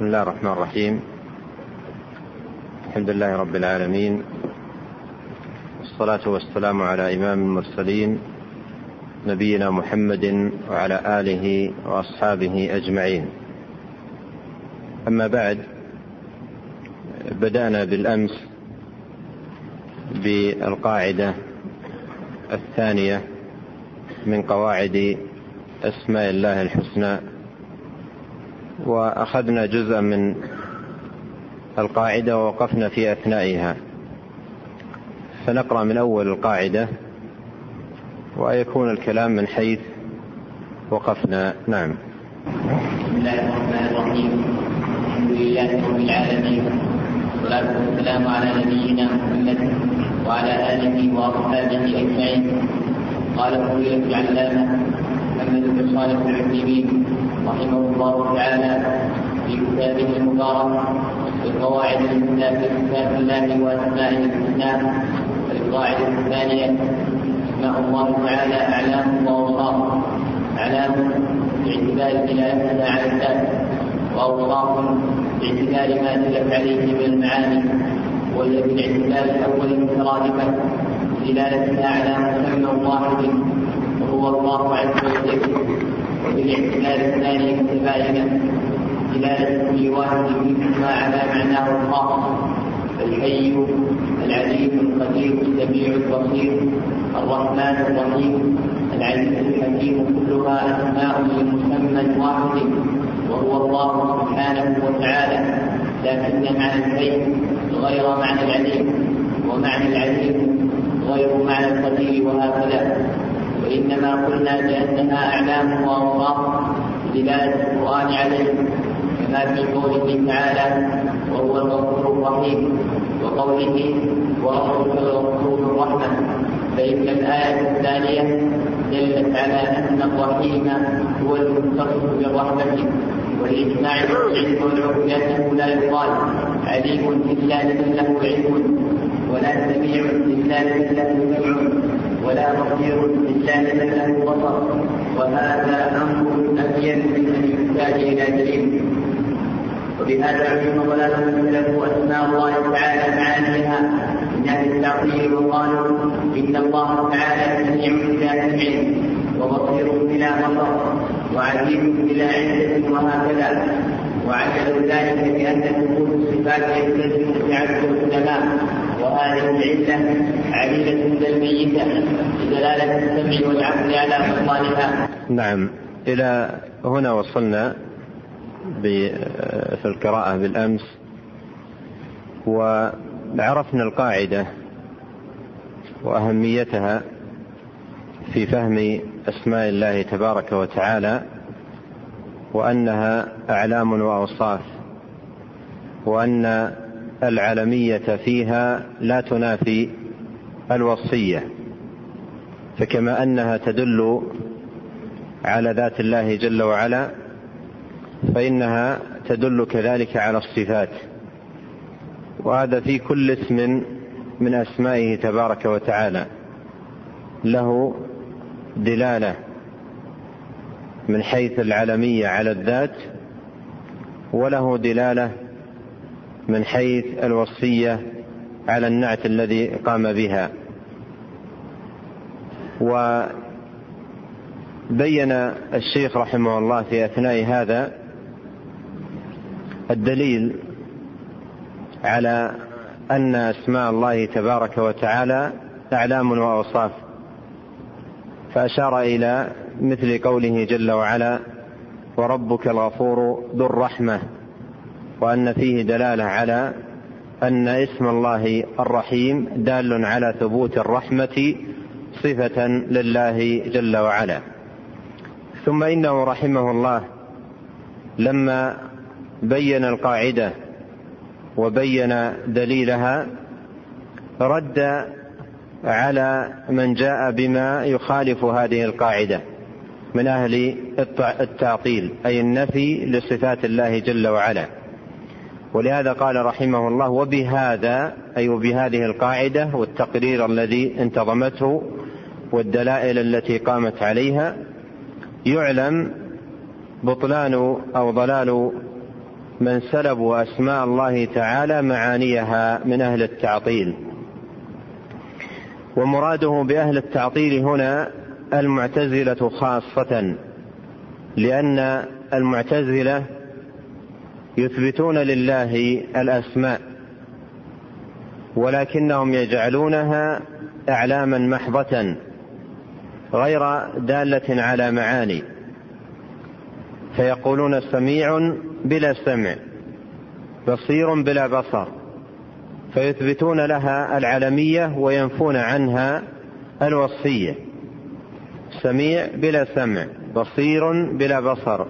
بسم الله الرحمن الرحيم. الحمد لله رب العالمين. والصلاة والسلام على إمام المرسلين نبينا محمد وعلى آله وأصحابه أجمعين. أما بعد بدأنا بالأمس بالقاعدة الثانية من قواعد أسماء الله الحسنى وأخذنا جزءا من القاعدة ووقفنا في أثنائها. فنقرأ من أول القاعدة. ويكون الكلام من حيث وقفنا. نعم. بسم الله الرحمن الرحيم. الحمد لله رب العالمين. والصلاة والسلام على نبينا محمد وعلى آله وأصحابه أجمعين. قال فضيلة العلامة محمد بن صالح العثيمين رحمه الله تعالى في كتابه المبارك القواعد المثلى في كتاب الله واسمائه الحسنى القاعده الثانية اسماء الله تعالى اعلام واوصاف أعلام باعتبار دلالتها على الذات واوصاف باعتبار ما دلت عليه من المعاني. وهي بالاعتبار الأول مترادفه دلالتها على مسمى واحد وهو الله عز وجل. وبالاعتبار الثاني متباينه دلالة كل واحد منهما على معناه الخاص الحي العليم القدير السميع البصير الرحمن الرحيم العزيز الحكيم كلها أسماء لمسمى واحد وهو الله سبحانه وتعالى لكن معنى الحي غير معنى العليم ومعنى العليم غير معنى القدير وهكذا وإنما قلنا بأنها أعلام وأوصاف دلالة القرآن عليه كما في قوله تعالى وهو الغفور الرحيم وقوله وربك الغفور الرحمة فإن الآية الثانية دلت على أن الرحيم هو المتصف بالرحمة والإجماع العلم والعقل لا يقال عليم إلا لمن له علم ولا سميع إلا لمن له سمع ولا بصير إلا له بصر وهذا أمر أبين من أن يحتاج إلى دليل. وبهذا علم ولا له اسماء الله تعالى معانيها. من أهل التعطيل وقالوا إن الله تعالى سميع بلا سمع وبصير بلا بصر. وعليم بلا علم وهكذا. وعجلوا ذلك بأن ثبوت الصفات يستلزم تعدد السماء وهذه العله عليله الميته بدلاله السمع والعقل على مصالحها. نعم إلى هنا وصلنا في القراءة بالأمس وعرفنا القاعدة وأهميتها في فهم أسماء الله تبارك وتعالى وأنها أعلام وأوصاف وأن العلمية فيها لا تنافي الوصية فكما أنها تدل على ذات الله جل وعلا فإنها تدل كذلك على الصفات. وهذا في كل اسم من أسمائه تبارك وتعالى له دلالة من حيث العلمية على الذات وله دلالة من حيث الوصية على النعت الذي قام بها. وبين الشيخ رحمه الله في أثناء هذا الدليل على أن أسماء الله تبارك وتعالى أعلام وأوصاف فأشار إلى مثل قوله جل وعلا وربك الغفور ذو الرحمة. وأن فيه دلالة على أن اسم الله الرحيم دال على ثبوت الرحمة صفة لله جل وعلا. ثم إنه رحمه الله لما بين القاعدة وبين دليلها رد على من جاء بما يخالف هذه القاعدة من أهل التعطيل أي النفي لصفات الله جل وعلا. ولهذا قال رحمه الله وبهذا أي وبهذه القاعدة والتقرير الذي انتظمته والدلائل التي قامت عليها يعلم بطلان أو ضلال من سلبوا أسماء الله تعالى معانيها من أهل التعطيل. ومراده بأهل التعطيل هنا المعتزلة خاصة لأن المعتزلة يثبتون لله الأسماء ولكنهم يجعلونها أعلاما محضة غير دالة على معاني فيقولون سميع بلا سمع بصير بلا بصر فيثبتون لها العلمية وينفون عنها الوصفية سميع بلا سمع بصير بلا بصر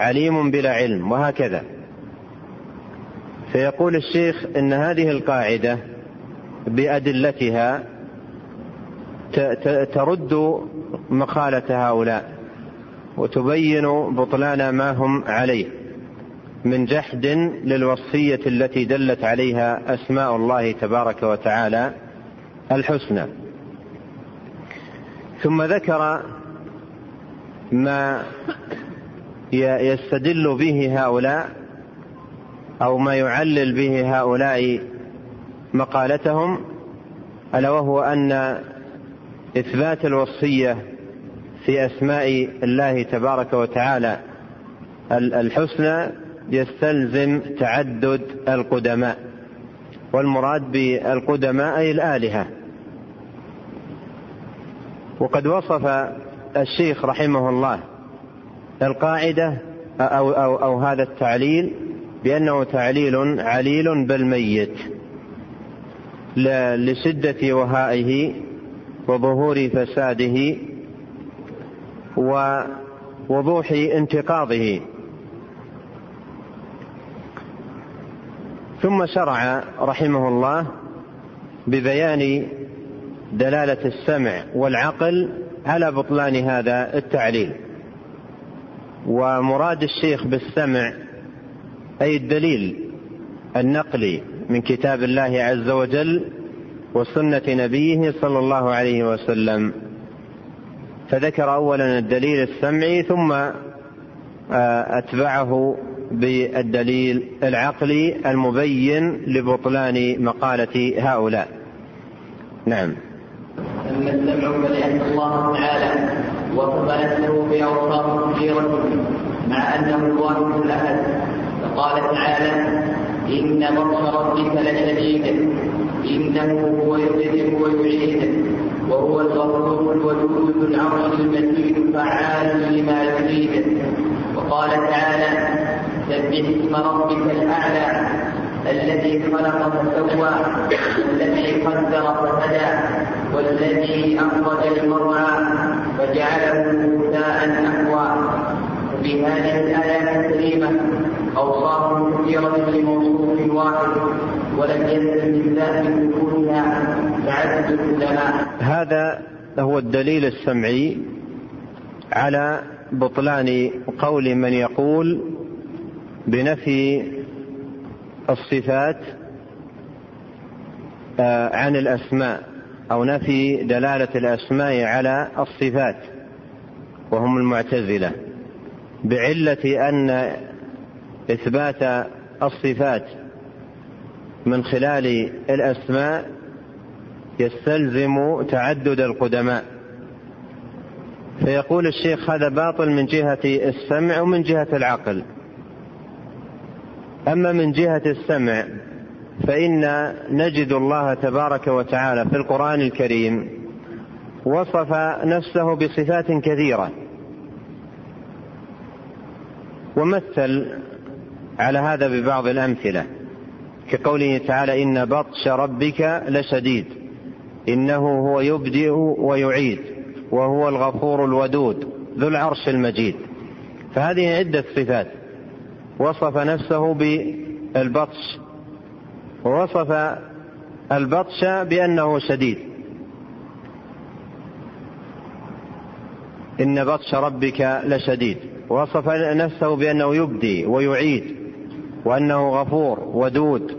عليم بلا علم وهكذا. فيقول الشيخ إن هذه القاعدة بأدلتها ترد مقاله هؤلاء وتبين بطلان ما هم عليه من جحد للوصفية التي دلت عليها أسماء الله تبارك وتعالى الحسنى. ثم ذكر ما يستدل به هؤلاء أو ما يعلل به هؤلاء مقالتهم ألا وهو أن إثبات الوصية في أسماء الله تبارك وتعالى الحسنى يستلزم تعدد القدماء والمراد بالقدماء أي الآلهة. وقد وصف الشيخ رحمه الله القاعدة أو أو أو هذا التعليل بأنه تعليل عليل بل ميت لشدة وهائه وظهور فساده ووضوح انتقاضه. ثم شرع رحمه الله ببيان دلالة السمع والعقل على بطلان هذا التعليل. ومراد الشيخ بالسمع أي الدليل النقلي من كتاب الله عز وجل وسنة نبيه صلى الله عليه وسلم. فذكر اولا الدليل السمعي ثم آه، أتبعه بالدليل العقلي المبين لبطلان مقالة هؤلاء. نعم. أما السمع فلأن الله تعالى وصف نفسه بأوصاف كثيرة مع أنه الواحد الأحد فقال تعالى إن بطش ربك لشديد إنه هو يبدئ ويعيد وهو الغفور الودود العرش المجيد فعال لما يريد. وقال تعالى سبح اسم ربك الأعلى الذي خلق فسوى والذي قدر فهدى والذي أخرج المرعى فجعله غثاء أحوى في هذه الآيات الكريمة أوصاف كثيرة لموصوف واحد ولم يلزم ذات ذكورها تعدد العلماء. هذا هو الدليل السمعي على بطلان قول من يقول بنفي الصفات آه، عن الأسماء أو نفي دلالة الأسماء على الصفات وهم المعتزلة بعلة أن إثبات الصفات من خلال الأسماء يستلزم تعدد القدماء. فيقول الشيخ هذا باطل من جهة السمع ومن جهة العقل. أما من جهة السمع فإن نجد الله تبارك وتعالى في القرآن الكريم وصف نفسه بصفات كثيرة. ومثل على هذا ببعض الأمثلة كقوله تعالى إن بطش ربك لشديد إنه هو يبدئ ويعيد وهو الغفور الودود ذو العرش المجيد. فهذه عدة صفات. وصف نفسه بالبطش. ووصف البطش بأنه شديد. إن بطش ربك لشديد. وصف نفسه بأنه يبدي ويعيد وأنه غفور ودود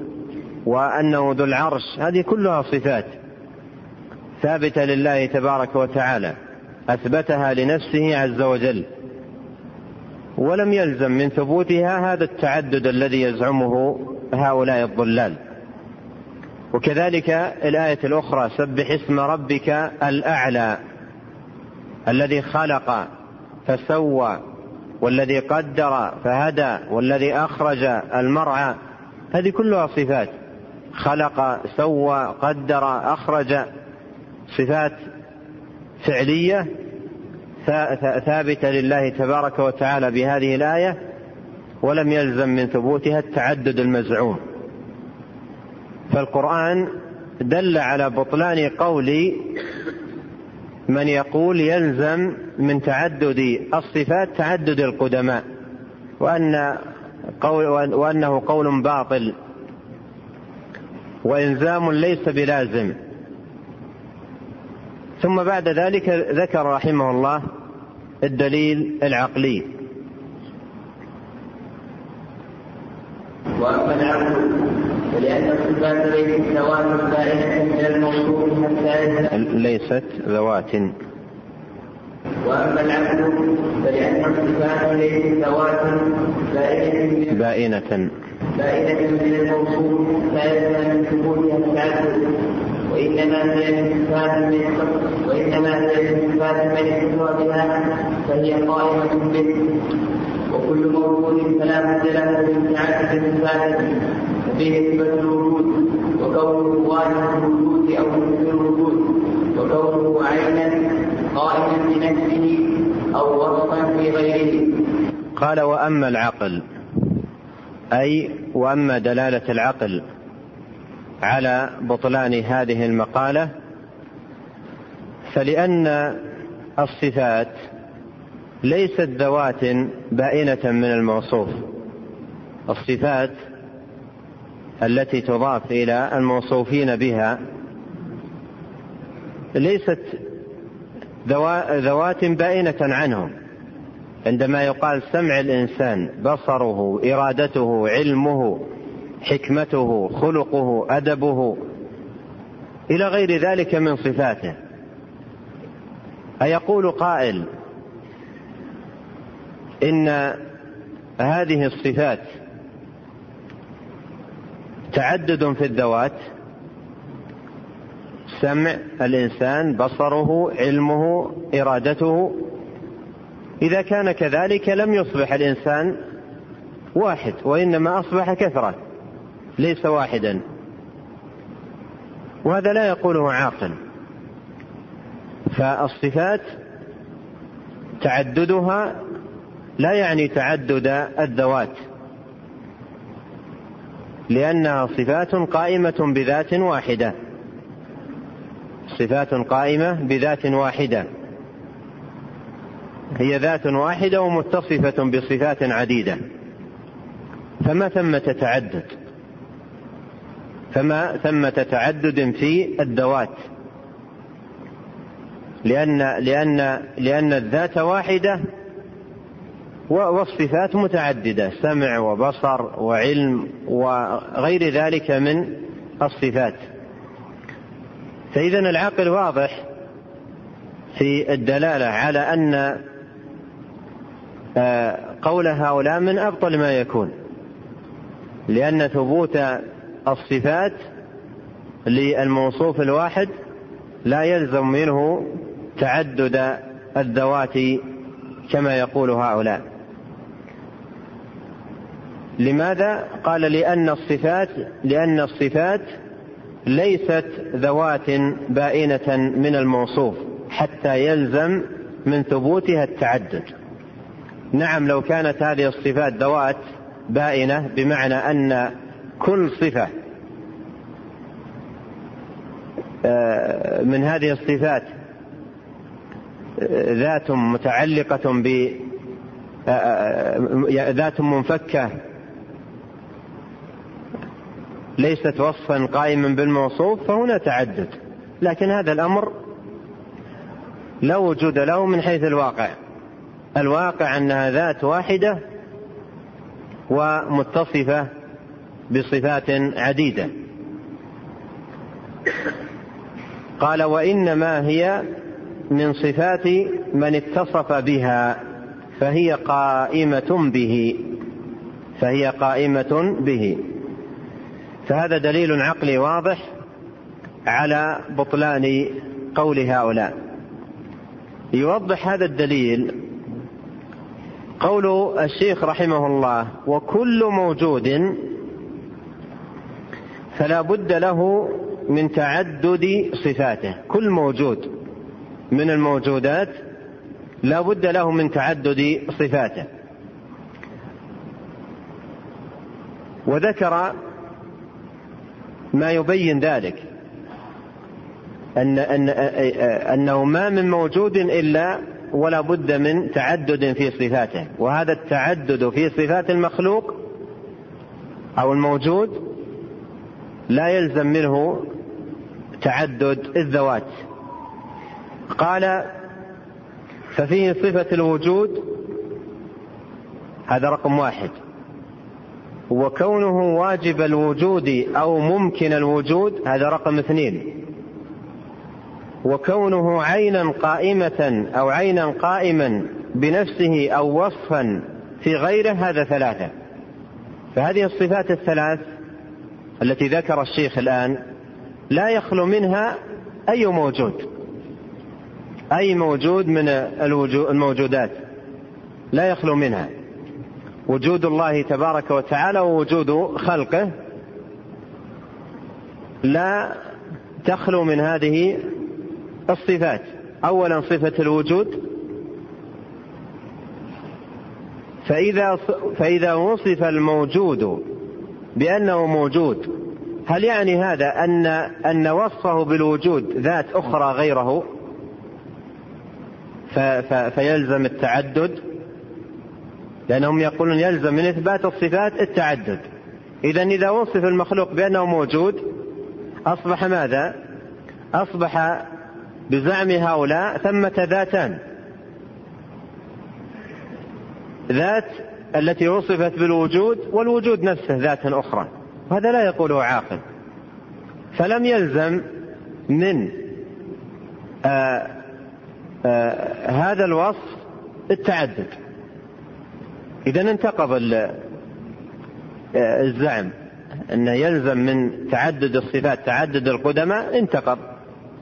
وأنه ذو العرش. هذه كلها صفات ثابتة لله تبارك وتعالى أثبتها لنفسه عز وجل. ولم يلزم من ثبوتها هذا التعدد الذي يزعمه هؤلاء الضلال. وكذلك الآية الأخرى سبح اسم ربك الأعلى الذي خلق فسوى والذي قدر فهدى والذي أخرج المرعى هذه كلها صفات. خلق سوى قدر أخرج صفات فعلية ثابتة لله تبارك وتعالى بهذه الآية ولم يلزم من ثبوتها التعدد المزعوم. فالقرآن دل على بطلان قول من يقول يلزم من تعدد الصفات تعدد القدماء وأن قول وأنه قول باطل وإلزام ليس بلازم. ثم بعد ذلك ذكر رحمه الله الدليل العقلي. وأما العقل فلأن الصفات ليست ذوات بائنة من الموصوف حتى ليست ذوات. وأما العقل فلأن الصفات ليست ذوات بائنة. بائنة بائنة من الموصوف حتى يلزم من ثبوتها التعدد وإنما هي صفات من وإنما هي صفات من بها فهي قائمة به. وكل موجود فلا بد له من تعدد صفاته ففيه نسبة الوجود وكونه ظاهر الوجود أو مثل الوجود. وكونه عينا قائما بنفسه أو وصفا في غيره. قال وأما العقل. أي وأما دلالة العقل على بطلان هذه المقالة فلأن الصفات ليست ذوات بائنة من الموصوف. الصفات التي تضاف إلى الموصوفين بها ليست ذوات بائنة عنهم. عندما يقال سمع الإنسان بصره إرادته علمه حكمته خلقه أدبه إلى غير ذلك من صفاته. أيقول قائل إن هذه الصفات تعدد في الذوات سمع الإنسان بصره علمه إرادته. إذا كان كذلك لم يصبح الإنسان واحد وإنما أصبح كثرة ليس واحدا. وهذا لا يقوله عاقل. فالصفات تعددها لا يعني تعدد الذوات لأنها صفات قائمة بذات واحدة صفات قائمة بذات واحدة هي ذات واحدة ومتصفة بصفات عديدة فما ثمة تعدد؟ فما ثمة تعدد في الذوات؟ لأن لأن لأن الذات واحدة والصفات متعددة سمع وبصر وعلم وغير ذلك من الصفات. فإذا العقل واضح في الدلالة على أن آه، قول هؤلاء من أبطل ما يكون. لأن ثبوت الصفات للموصوف الواحد لا يلزم منه تعدد الذوات كما يقول هؤلاء. لماذا؟ قال لأن الصفات لأن الصفات ليست ذوات بائنة من الموصوف حتى يلزم من ثبوتها التعدد. نعم لو كانت هذه الصفات ذوات بائنة بمعنى أن كل صفة آه، من هذه الصفات آه، ذات متعلقة ب آه، ذات منفكة ليست وصفا قائما بالموصوف فهنا تعدد. لكن هذا الأمر لا وجود له من حيث الواقع. الواقع أنها ذات واحدة ومتصفة بصفات عديدة. قال وإنما هي من صفات من اتصف بها فهي قائمة به. فهي قائمة به. فهذا دليل عقلي واضح على بطلان قول هؤلاء. يوضح هذا الدليل قول الشيخ رحمه الله وكل موجود فلا بد له من تعدد صفاته. كل موجود من الموجودات لا بد له من تعدد صفاته. وذكر ما يبين ذلك. أن أن أنه ما من موجود إلا ولا بد من تعدد في صفاته. وهذا التعدد في صفات المخلوق أو الموجود لا يلزم منه تعدد الذوات. قال ففيه صفة الوجود هذا رقم واحد. وكونه واجب الوجود أو ممكن الوجود هذا رقم اثنين. وكونه عينا قائمة أو عينا قائما بنفسه أو وصفا في غيره هذا ثلاثة. فهذه الصفات الثلاث التي ذكر الشيخ الآن لا يخلو منها أي موجود. أي موجود من الموجودات. لا يخلو منها. وجود الله تبارك وتعالى ووجود خلقه لا تخلو من هذه الصفات. أولا صفة الوجود. فإذا فإذا وصف الموجود بأنه موجود هل يعني هذا أن أن وصفه بالوجود ذات أخرى غيره؟ فيلزم التعدد. لأنهم يقولون يلزم من إثبات الصفات التعدد. إذا إذا وصف المخلوق بأنه موجود أصبح ماذا؟ أصبح بزعم هؤلاء ثمة ذاتان. ذات التي وصفت بالوجود والوجود نفسه ذات أخرى. وهذا لا يقوله عاقل. فلم يلزم من آآ آه، آآ آه، هذا الوصف التعدد. إذا انتقض الزعم أنه يلزم من تعدد الصفات تعدد القدماء انتقض.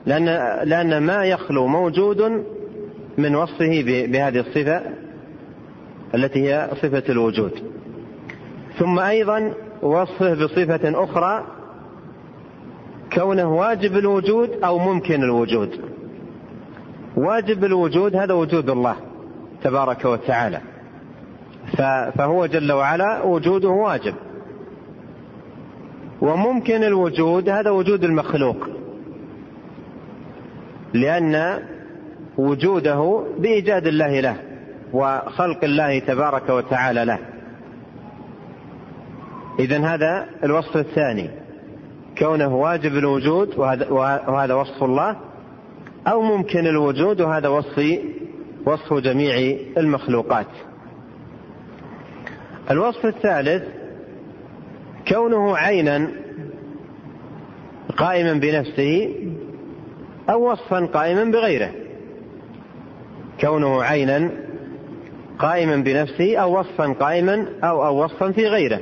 لأن لأن ما يخلو موجود من وصفه بهذه الصفة التي هي صفة الوجود. ثم أيضا وصفه بصفة أخرى كونه واجب الوجود أو ممكن الوجود. واجب الوجود هذا وجود الله تبارك وتعالى. فهو جل وعلا وجوده واجب. وممكن الوجود هذا وجود المخلوق. لأن وجوده بإيجاد الله له وخلق الله تبارك وتعالى له. إذا هذا الوصف الثاني. كونه واجب الوجود وهذا, وهذا وصف الله أو ممكن الوجود وهذا وصف وصف جميع المخلوقات. الوصف الثالث كونه عينا قائما بنفسه أو وصفا قائما بغيره. كونه عينا قائما بنفسه أو وصفا قائما أو أو وصفا في غيره.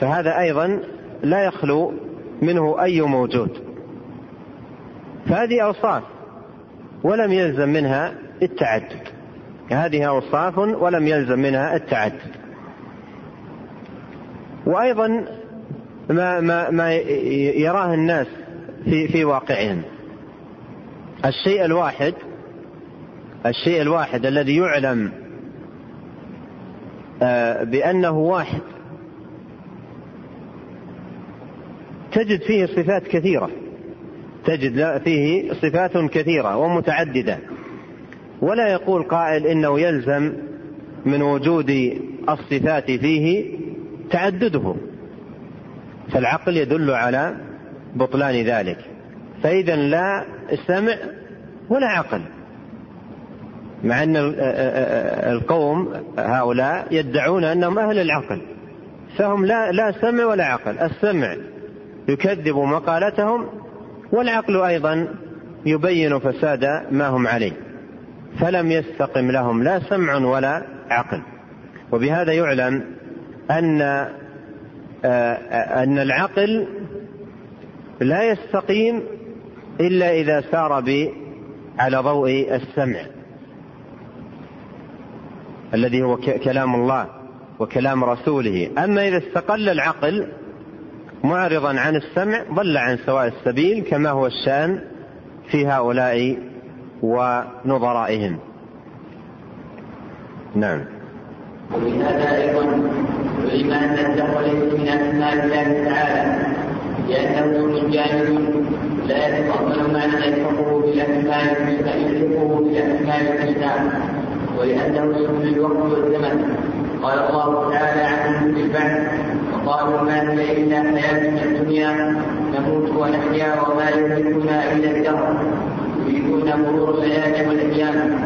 فهذا أيضا لا يخلو منه أي موجود. فهذه أوصاف ولم يلزم منها التعدد. هذه أوصاف ولم يلزم منها التعدد. وأيضا ما ما ما يراه الناس في في واقعهم. الشيء الواحد الشيء الواحد الذي يعلم آه، بأنه واحد تجد فيه صفات كثيرة. تجد فيه صفات كثيرة ومتعددة. ولا يقول قائل إنه يلزم من وجود الصفات فيه تعدده. فالعقل يدل على بطلان ذلك. فإذا لا سمع ولا عقل. مع أن القوم هؤلاء يدعون أنهم أهل العقل. فهم لا لا سمع ولا عقل. السمع يكذب مقالتهم والعقل أيضا يبين فساد ما هم عليه. فلم يستقم لهم لا سمع ولا عقل. وبهذا يعلم أن آه، أن العقل لا يستقيم إلا إذا سار على ضوء السمع. الذي هو كلام الله وكلام رسوله. أما إذا استقل العقل معرضا عن السمع ضل عن سواء السبيل كما هو الشأن في هؤلاء ونظرائهم. نعم. وبهذا أيضا علم أن الدهر ليس من أسماء الله تعالى لأنه من جانب لا يتضمن معنى يلحقه بالأسماء يلحقه بالأسماء الحسنى ولأنه اسم الوقت والزمن. قال الله تعالى عنه في البعث وقالوا ما هي إلا حياتنا الدنيا نموت ونحيا وما يهلكنا إلا الدهر. يريدون مرور الليالي والأيام.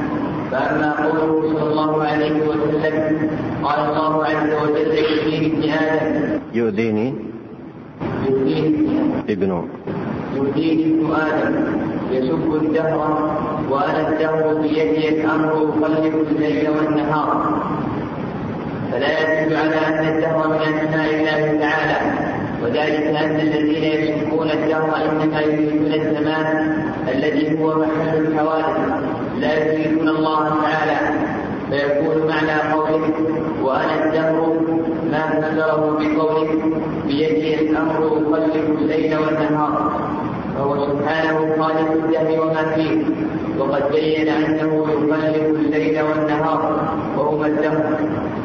فأما قوله صلى الله عليه وسلم قال الله عز وجل يؤذيني ابن آدم يؤذيني يؤذيني. ابن. يؤذيني ابن آدم. يسب الدهر وأنا الدهر بيدي الأمر يقلب الليل والنهار. فلا يدل على أن الدهر من أسماء الله تعالى وذلك أن الذين يسبون الدهر إنما يريدون الزمان الذي هو محل الحوادث. لا يريدون الله تعالى فيكون معنى قوله وأنا الدهر ما فسره بقوله بيده الأمر يقلب الليل والنهار. فهو سبحانه خالق الدهر وما فيه وقد بين أنه يقلب الليل والنهار وهما الدهر.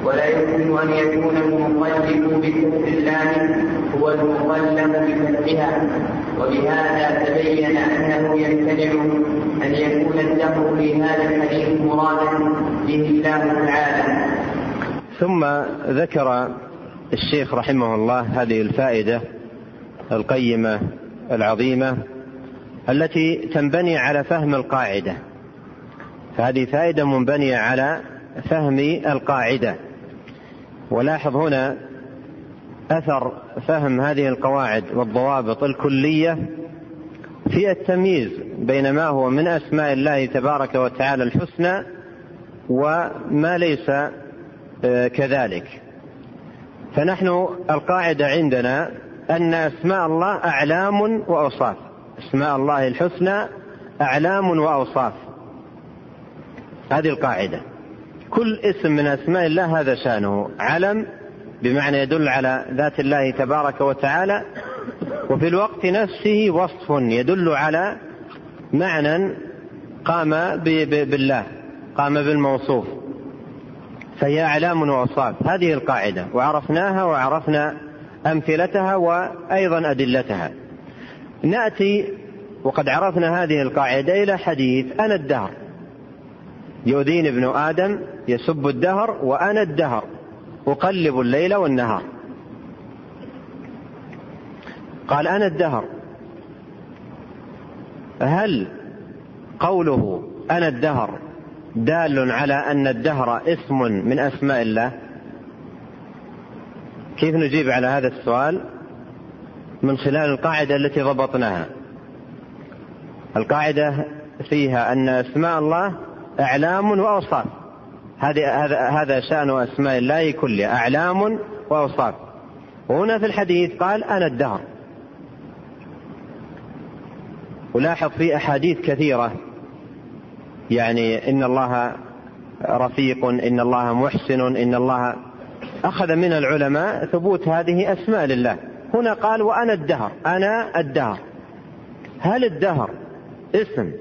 ولا يمكن أن يكون المقلب بكفر الله هو المقلب بفتحها وبهذا تبين أنه يمتنع أن يكون الدهر في هذا الحديث مرادا به الله تعالى. ثم ذكر الشيخ رحمه الله هذه الفائدة القيمة العظيمة التي تنبني على فهم القاعدة. فهذه فائدة منبنية على فهم القاعدة. ولاحظ هنا أثر فهم هذه القواعد والضوابط الكلية في التمييز بين ما هو من أسماء الله تبارك وتعالى الحسنى وما ليس آه، كذلك. فنحن القاعدة عندنا أن أسماء الله أعلام وأوصاف. أسماء الله الحسنى أعلام وأوصاف. هذه القاعدة. كل اسم من أسماء الله هذا شأنه. علم بمعنى يدل على ذات الله تبارك وتعالى وفي الوقت نفسه وصف يدل على معنى قام بالله قام بالموصوف فهي أعلام وأوصاف. هذه القاعدة وعرفناها وعرفنا أمثلتها وأيضا أدلتها. نأتي وقد عرفنا هذه القاعدة إلى حديث أنا الدهر. يؤذيني ابن آدم يسب الدهر وأنا الدهر. أقلب الليل والنهار. قال أنا الدهر. هل قوله أنا الدهر دال على أن الدهر اسم من أسماء الله؟ كيف نجيب على هذا السؤال؟ من خلال القاعدة التي ضبطناها. القاعدة فيها أن أسماء الله أعلام وأوصاف. هذه هذا هذا شأن أسماء الله كلها أعلام وأوصاف. وهنا في الحديث قال أنا الدهر. ولاحظ في أحاديث كثيرة. يعني إن الله رفيق إن الله محسن إن الله أخذ من العلماء ثبوت هذه أسماء لله. هنا قال وأنا الدهر. أنا الدهر. هل الدهر اسم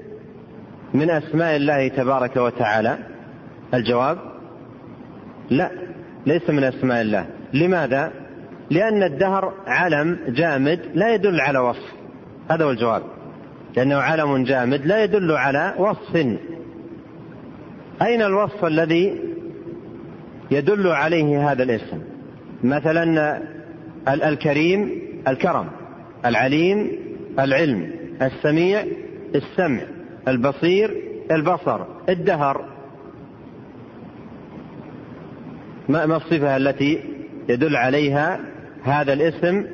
من أسماء الله تبارك وتعالى؟ الجواب؟ لا ليس من أسماء الله. لماذا؟ لأن الدهر علم جامد لا يدل على وصف. هذا هو الجواب. لأنه علم جامد لا يدل على وصف. أين الوصف الذي يدل عليه هذا الاسم؟ مثلا الكريم الكرم العليم العلم السميع السمع البصير البصر الدهر. ما الصفة التي يدل عليها هذا الاسم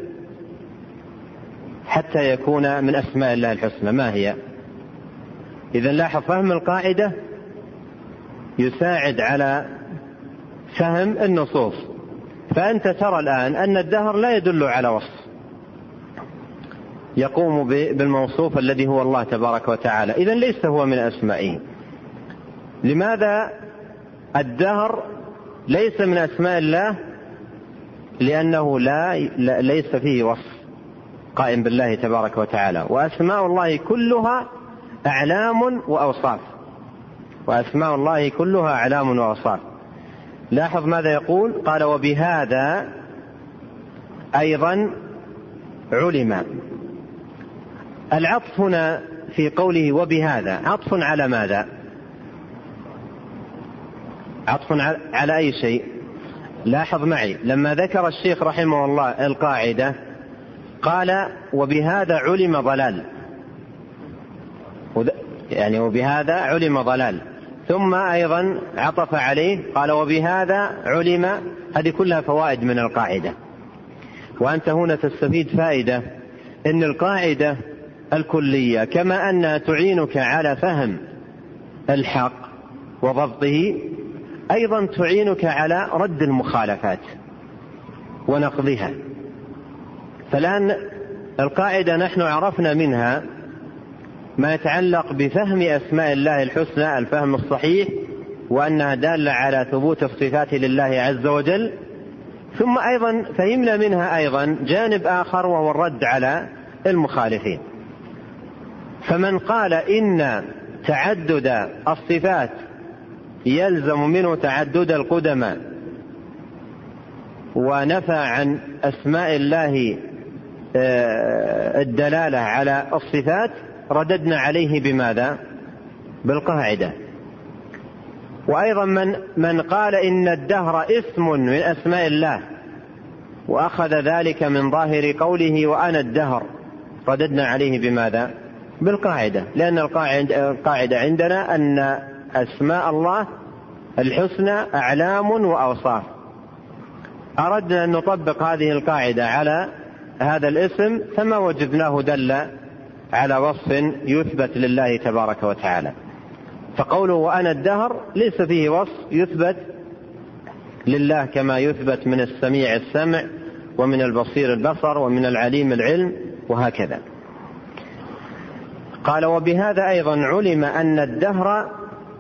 حتى يكون من أسماء الله الحسنى؟ ما هي؟ إذا لاحظ فهم القاعدة يساعد على فهم النصوص. فأنت ترى الآن أن الدهر لا يدل على وصف. يقوم بالموصوف الذي هو الله تبارك وتعالى. إذا ليس هو من أسمائه. لماذا الدهر ليس من أسماء الله لأنه لا ليس فيه وصف قائم بالله تبارك وتعالى. وأسماء الله كلها أعلام وأوصاف. وأسماء الله كلها أعلام وأوصاف. لاحظ ماذا يقول؟ قال وبهذا أيضا علم. العطف هنا في قوله وبهذا عطف على ماذا؟ عطف على أي شيء. لاحظ معي لما ذكر الشيخ رحمه الله القاعدة قال وبهذا علم ضلال. يعني وبهذا علم ضلال. ثم أيضا عطف عليه قال وبهذا علم. هذه كلها فوائد من القاعدة. وأنت هنا تستفيد فائدة أن القاعدة الكلية كما أنها تعينك على فهم الحق وضبطه أيضا تعينك على رد المخالفات ونقضها. فالآن القاعدة نحن عرفنا منها ما يتعلق بفهم أسماء الله الحسنى الفهم الصحيح وأنها دالة على ثبوت الصفات لله عز وجل. ثم أيضا فهمنا منها أيضا جانب آخر وهو الرد على المخالفين. فمن قال إن تعدد الصفات يلزم منه تعدد القدماء ونفى عن أسماء الله آه، الدلالة على الصفات رددنا عليه بماذا؟ بالقاعدة وأيضا من من قال إن الدهر اسم من أسماء الله وأخذ ذلك من ظاهر قوله وأنا الدهر رددنا عليه بماذا؟ بالقاعدة لأن القاعدة عندنا أن أسماء الله الحسنى أعلام وأوصاف. أردنا أن نطبق هذه القاعدة على هذا الاسم فما وجدناه دل على وصف يثبت لله تبارك وتعالى. فقوله وأنا الدهر ليس فيه وصف يثبت لله كما يثبت من السميع السمع ومن البصير البصر ومن العليم العلم وهكذا. قال وبهذا أيضا علم أن الدهر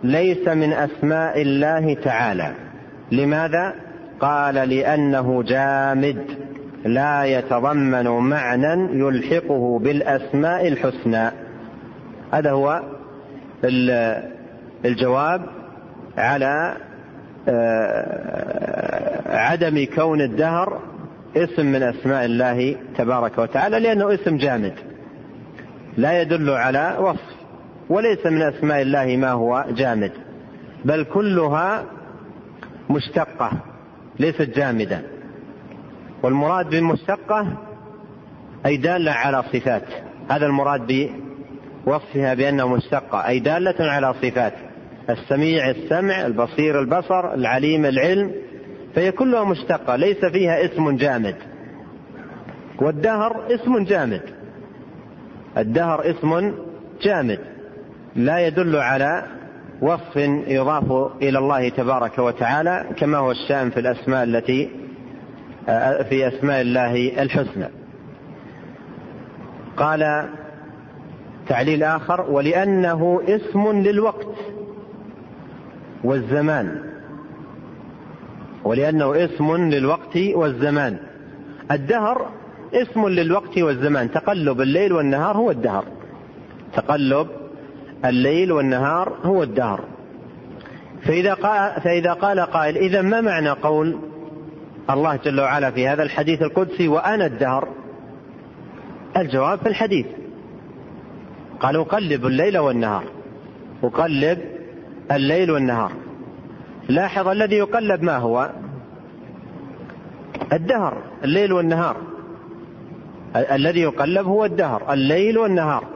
ليس من أسماء الله تعالى. لماذا؟ قال لأنه جامد لا يتضمن معنى يلحقه بالأسماء الحسنى. هذا هو الجواب على آه، عدم كون الدهر اسم من أسماء الله تبارك وتعالى لأنه اسم جامد. لا يدل على وصف. وليس من أسماء الله ما هو جامد بل كلها مشتقة ليست جامدة. والمراد بالمشتقة أي دالة على صفات هذا المراد بوصفها بأنها مشتقة أي دالة على صفات السميع السمع البصير البصر العليم العلم فهي كلها مشتقة ليس فيها اسم جامد. والدهر اسم جامد. الدهر اسم جامد. لا يدل على وصف يضاف إلى الله تبارك وتعالى كما هو الشأن في الأسماء التي في أسماء الله الحسنى. قال تعليل آخر ولأنه اسم للوقت والزمان. ولأنه اسم للوقت والزمان. الدهر اسم للوقت والزمان. تقلب الليل والنهار هو الدهر. تقلب الليل والنهار هو الدهر. فإذا قال, فإذا قال قائل إذا ما معنى قول الله جل وعلا في هذا الحديث القدسي وأنا الدهر؟ الجواب في الحديث. قال أقلب الليل والنهار. أقلب الليل والنهار. لاحظ الذي يقلب ما هو؟ الدهر الليل والنهار. الذي يقلب هو الدهر الليل والنهار.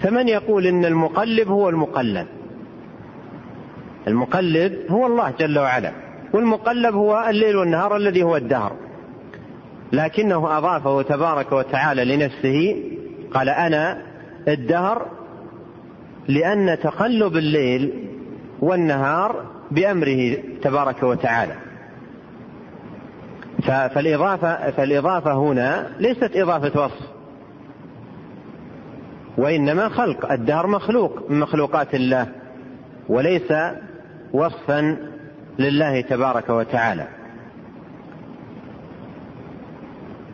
فمن يقول إن المقلب هو المقلب المقلب هو الله جل وعلا والمقلب هو الليل والنهار الذي هو الدهر. لكنه اضافه تبارك وتعالى لنفسه قال أنا الدهر لأن تقلب الليل والنهار بأمره تبارك وتعالى. فالإضافة, فالإضافة هنا ليست إضافة وصف. وإنما خلق الدهر مخلوق من مخلوقات الله وليس وصفا لله تبارك وتعالى.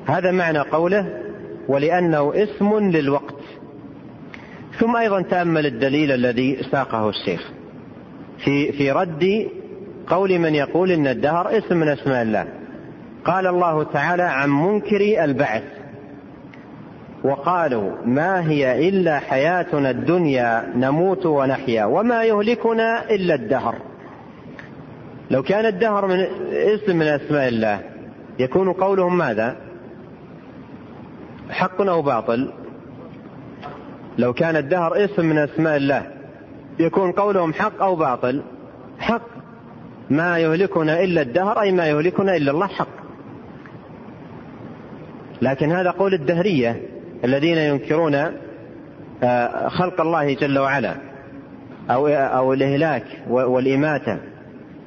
هذا معنى قوله ولأنه اسم للوقت ثم أيضا تأمل الدليل الذي ساقه الشيخ في في رد قول من يقول إن الدهر اسم من أسماء الله. قال الله تعالى عن منكر البعث وقالوا ما هي إلا حياتنا الدنيا نموت ونحيا وما يهلكنا إلا الدهر. لو كان الدهر من اسم من أسماء الله يكون قولهم ماذا؟ حق أو باطل؟ لو كان الدهر اسم من أسماء الله يكون قولهم حق أو باطل؟ حق. ما يهلكنا إلا الدهر أي ما يهلكنا إلا الله حق. لكن هذا قول الدهرية. الذين ينكرون آه، خلق الله جل وعلا أو أو الإهلاك والإماتة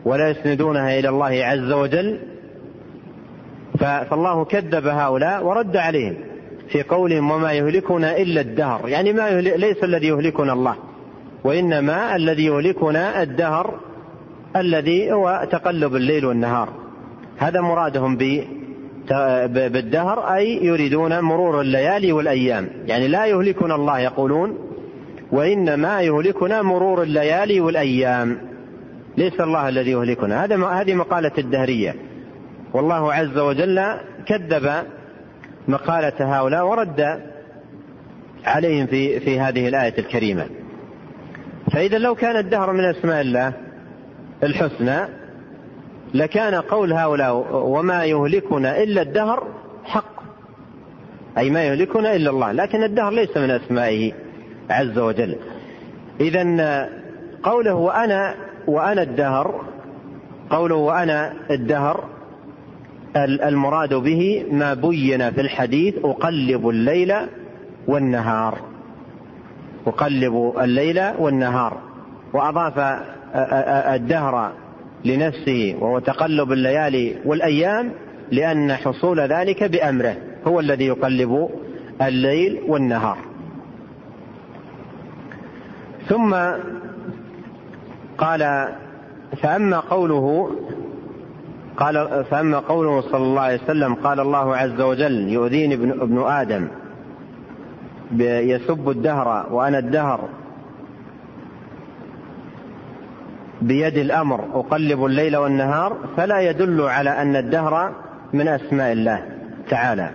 ولا يسندونها إلى الله عز وجل فالله كذب هؤلاء ورد عليهم في قولهم وما يهلكنا إلا الدهر يعني ما ليس الذي يهلكنا الله وإنما الذي يهلكنا الدهر الذي هو تقلب الليل والنهار. هذا مرادهم بالدهر أي يريدون مرور الليالي والأيام. يعني لا يهلكنا الله يقولون وإنما يهلكنا مرور الليالي والأيام. ليس الله الذي يهلكنا. هذا هذه مقالة الدهرية. والله عز وجل كذب مقالة هؤلاء ورد عليهم في في هذه الآية الكريمة. فإذا لو كان الدهر من أسماء الله الحسنى لكان قول هؤلاء وما يهلكنا إلا الدهر حق. أي ما يهلكنا إلا الله لكن الدهر ليس من أسمائه عز وجل. إذا قوله وأنا وأنا الدهر قوله وأنا الدهر المراد به ما بين في الحديث أقلب الليل والنهار. أقلب الليل والنهار. وأضاف الدهر لنفسه وهو تقلب الليالي والأيام لأن حصول ذلك بأمره. هو الذي يقلب الليل والنهار. ثم قال فأما قوله قال فأما قوله صلى الله عليه وسلم قال الله عز وجل يؤذيني ابن, ابن آدم يسب الدهر وأنا الدهر بيد الأمر أقلب الليل والنهار فلا يدل على أن الدهر من أسماء الله تعالى.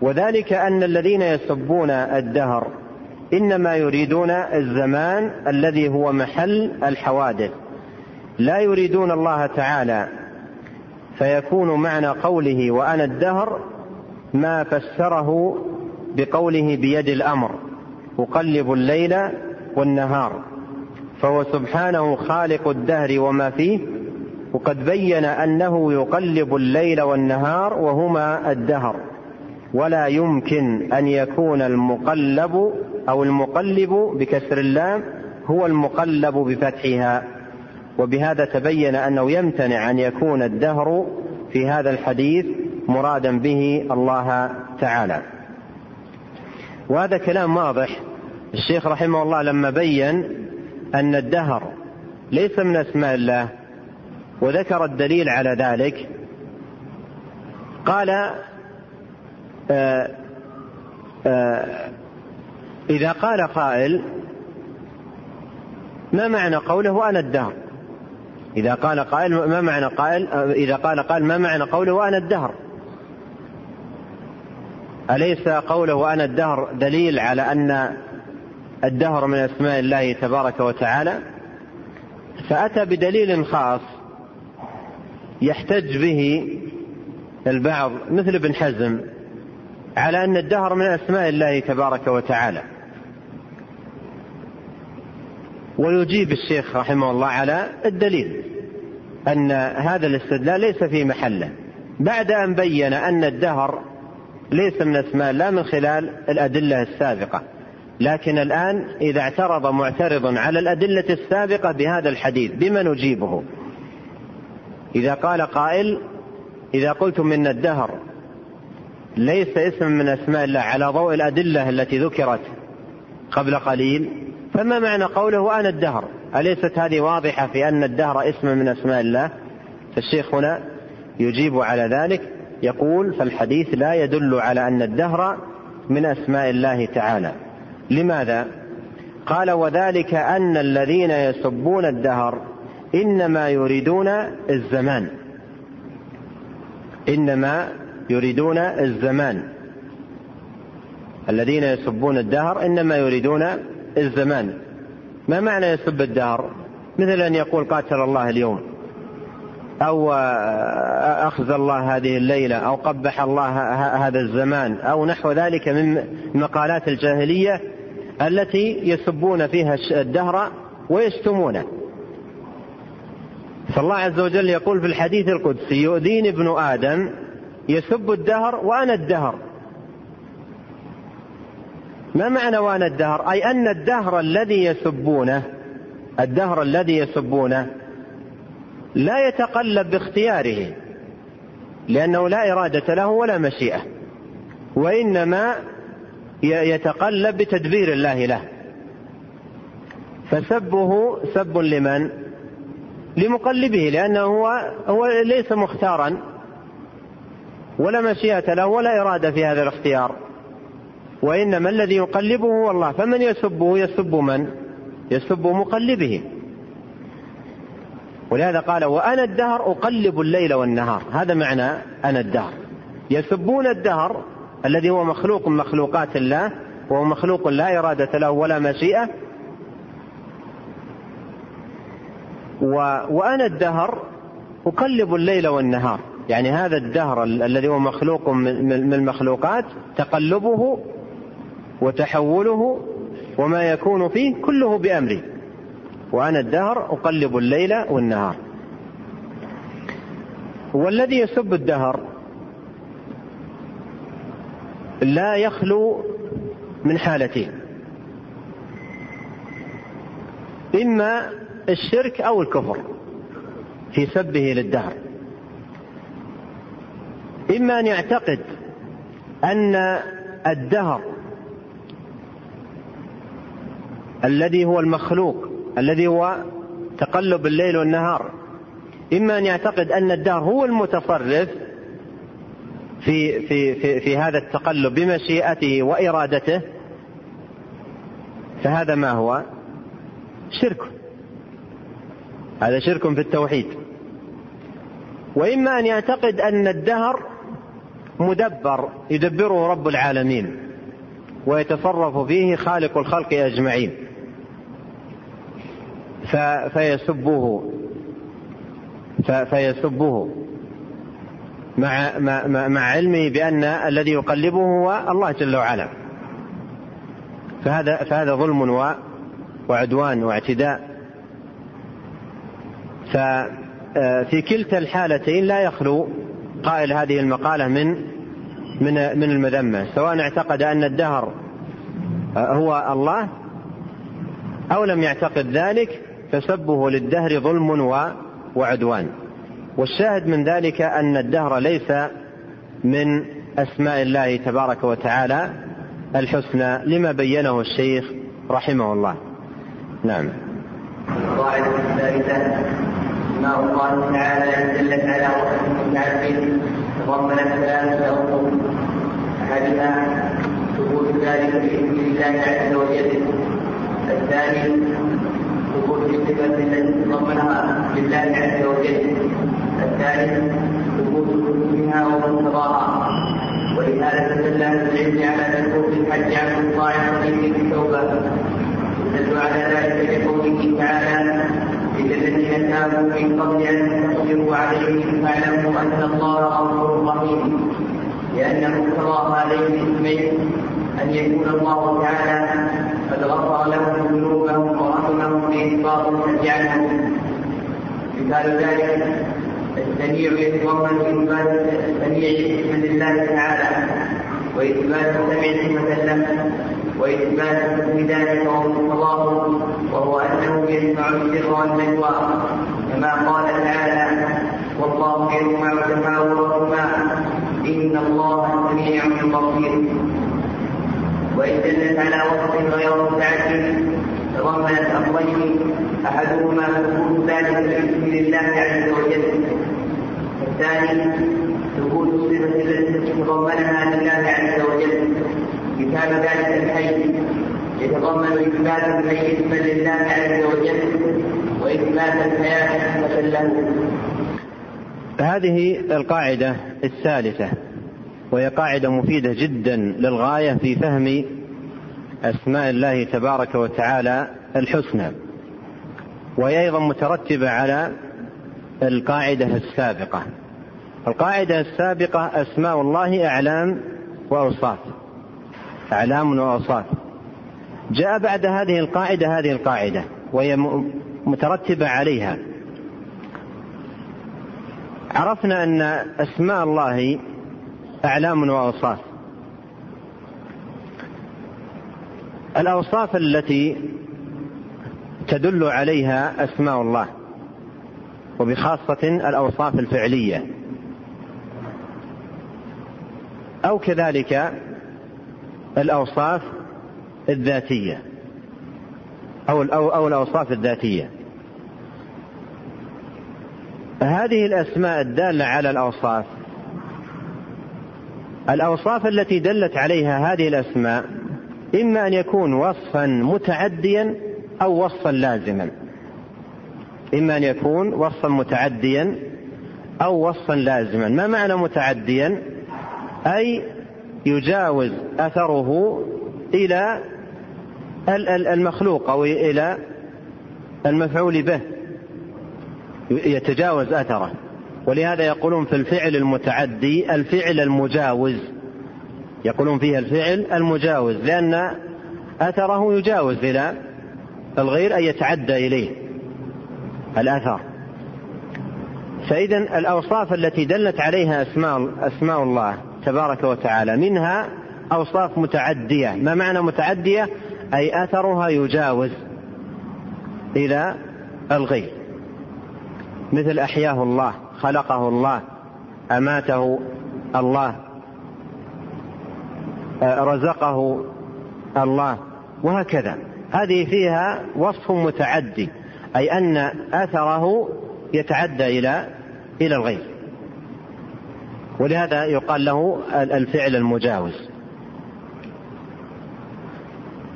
وذلك أن الذين يسبون الدهر إنما يريدون الزمان الذي هو محل الحوادث. لا يريدون الله تعالى فيكون معنى قوله وأنا الدهر ما فسره بقوله بيد الأمر أقلب الليل والنهار. فهو سبحانه خالق الدهر وما فيه وقد بين أنه يقلب الليل والنهار وهما الدهر. ولا يمكن أن يكون المقلب أو المقلب بكسر اللام هو المقلب بفتحها. وبهذا تبين أنه يمتنع أن يكون الدهر في هذا الحديث مرادا به الله تعالى. وهذا كلام واضح. الشيخ رحمه الله لما بين أن الدهر ليس من أسماء الله وذكر الدليل على ذلك. قال آآ آه، آآ آه، إذا قال قائل ما معنى قوله أنا الدهر؟ إذا قال قائل ما معنى قائل إذا قال قائل ما معنى قوله أنا الدهر؟ أليس قوله أنا الدهر دليل على أن الدهر من أسماء الله تبارك وتعالى فأتى بدليل خاص يحتج به البعض مثل ابن حزم على أن الدهر من أسماء الله تبارك وتعالى. ويجيب الشيخ رحمه الله على الدليل أن هذا الاستدلال ليس في محله. بعد أن بين أن الدهر ليس من أسماء الله من خلال الأدلة السابقة. لكن الآن إذا اعترض معترض على الأدلة السابقة بهذا الحديث بما نجيبه؟ إذا قال قائل إذا قلتم إن الدهر ليس اسم من أسماء الله على ضوء الأدلة التي ذكرت قبل قليل فما معنى قوله أنا الدهر؟ أليست هذه واضحة في أن الدهر اسم من أسماء الله؟ فالشيخ هنا يجيب على ذلك يقول فالحديث لا يدل على أن الدهر من أسماء الله تعالى. لماذا؟ قال وذلك أن الذين يسبون الدهر إنما يريدون الزمان. إنما يريدون الزمان. الذين يسبون الدهر إنما يريدون الزمان. ما معنى يسب الدهر؟ مثل أن يقول قاتل الله اليوم أو أخزى الله هذه الليلة أو قبح الله هذا الزمان أو نحو ذلك من مقالات الجاهلية التي يسبون فيها الدهر ويشتمونه فالله عز وجل يقول في الحديث القدسي يؤذيني ابن آدم يسب الدهر وأنا الدهر. ما معنى وأنا الدهر؟ أي أن الدهر الذي يسبونه الدهر الذي يسبونه لا يتقلب باختياره لأنه لا إرادة له ولا مشيئة. وإنما يتقلب بتدبير الله له. فسبه سب لمن؟ لمقلبه لأنه هو, هو ليس مختارا ولا مشيئة له ولا إرادة في هذا الاختيار. وإنما الذي يقلبه هو الله. فمن يسبه؟ يسب من؟ يسب مقلبه. ولهذا قال وأنا الدهر أقلب الليل والنهار. هذا معنى أنا الدهر. يسبون الدهر الذي هو مخلوق من مخلوقات الله وهو مخلوق لا إرادة له ولا مشيئة. و... وأنا الدهر أقلب الليل والنهار. يعني هذا الدهر الذي هو مخلوق من المخلوقات تقلبه وتحوله وما يكون فيه كله بأمري. وأنا الدهر أقلب الليل والنهار. والذي يسب الدهر لا يخلو من حالتين. إما الشرك أو الكفر في سبه للدهر. إما أن يعتقد أن الدهر الذي هو المخلوق الذي هو تقلب الليل والنهار. إما أن يعتقد أن الدهر هو المتصرف في في في, في هذا التقلب بمشيئته وإرادته فهذا ما هو؟ شرك. هذا شرك في التوحيد. وإما أن يعتقد أن الدهر مدبر يدبره رب العالمين ويتصرف فيه خالق الخلق أجمعين. فيسبه. فيسبه. مع مع علمه بأن الذي يقلبه هو الله جل وعلا. فهذا فهذا ظلم وعدوان واعتداء. ففي كلتا الحالتين لا يخلو قائل هذه المقالة من من من المذمة سواء اعتقد أن الدهر هو الله أو لم يعتقد ذلك فسبه للدهر ظلم وعدوان. والشاهد من ذلك أن الدهر ليس من أسماء الله تبارك وتعالى الحسنى لما بينه الشيخ رحمه الله. نعم. القاعدة الثالثة ما الله تعالى دلت على وصف متعدد تضمنت ثلاثة أمور أحدها ثبوت ذلك بإذن الله عز وجل الثاني ثبوت الصفة التي تضمنها لله عز وجل. الثالث ثبوت منها ومقتضاها ولهذا دل أهل العلم على مكروه الحج عن الطاعه في التوبة. يدل على ذلك بقوله تعالى إذا الذين تابوا من قبل أن تقدروا عليهم فاعلموا أن الله غفور رحيم. لأن مقتضى هذين الاسمين أن يكون الله تعالى قد غفر لهم ذنوبهم ورحمهم بإسقاط الحج عنهم مثال ذلك السميع يتضمن إثبات السميع من الله تعالى وإثبات سمع صفة له وإثبات بذلك ومقتضاه وهو أنه يسمع السر والنجوى كما قال تعالى والله يسمع تحاوركما إن الله سميع بصير. وإن دلت على وصف غير متعدد تضمنت أمرين أحدهما ثبوت ذلك الاسم لله عز وجل. الثاني ثبوت الصفة التي تضمنها لله عز وجل. مثال ذلك الحي يتضمن إثبات اسما لله عز وجل وإثبات الحياة صفة له هذه القاعدة الثالثة وهي قاعدة مفيدة جدا للغاية في فهم أسماء الله تبارك وتعالى الحسنى وهي أيضا مترتبة على القاعدة السابقة. القاعدة السابقة أسماء الله أعلام وأوصاف. أعلام وأوصاف. جاء بعد هذه القاعدة هذه القاعدة وهي مترتبة عليها. عرفنا أن أسماء الله أعلام وأوصاف. الأوصاف التي تدل عليها أسماء الله. وبخاصة الأوصاف الفعلية. أو كذلك الأوصاف الذاتية. أو أو الأوصاف الذاتية. هذه الأسماء الدالة على الأوصاف. الأوصاف التي دلت عليها هذه الأسماء إما أن يكون وصفا متعديا أو وصفا لازما. إما أن يكون وصفا متعديا أو وصفا لازما. ما معنى متعديا؟ أي يجاوز أثره إلى المخلوق أو إلى المفعول به. يتجاوز أثره. ولهذا يقولون في الفعل المتعدي الفعل المجاوز. يقولون فيها الفعل المجاوز لأن أثره يجاوز إلى الغير أن يتعدى إليه. الأثر فإذا الأوصاف التي دلت عليها أسماء أسماء الله تبارك وتعالى منها أوصاف متعدية. ما معنى متعدية؟ أي أثرها يجاوز إلى الغير مثل أحياه الله خلقه الله أماته الله رزقه الله وهكذا. هذه فيها وصف متعدي. أي أن أثره يتعدى إلى إلى الغير ولهذا يقال له الفعل المجاوز.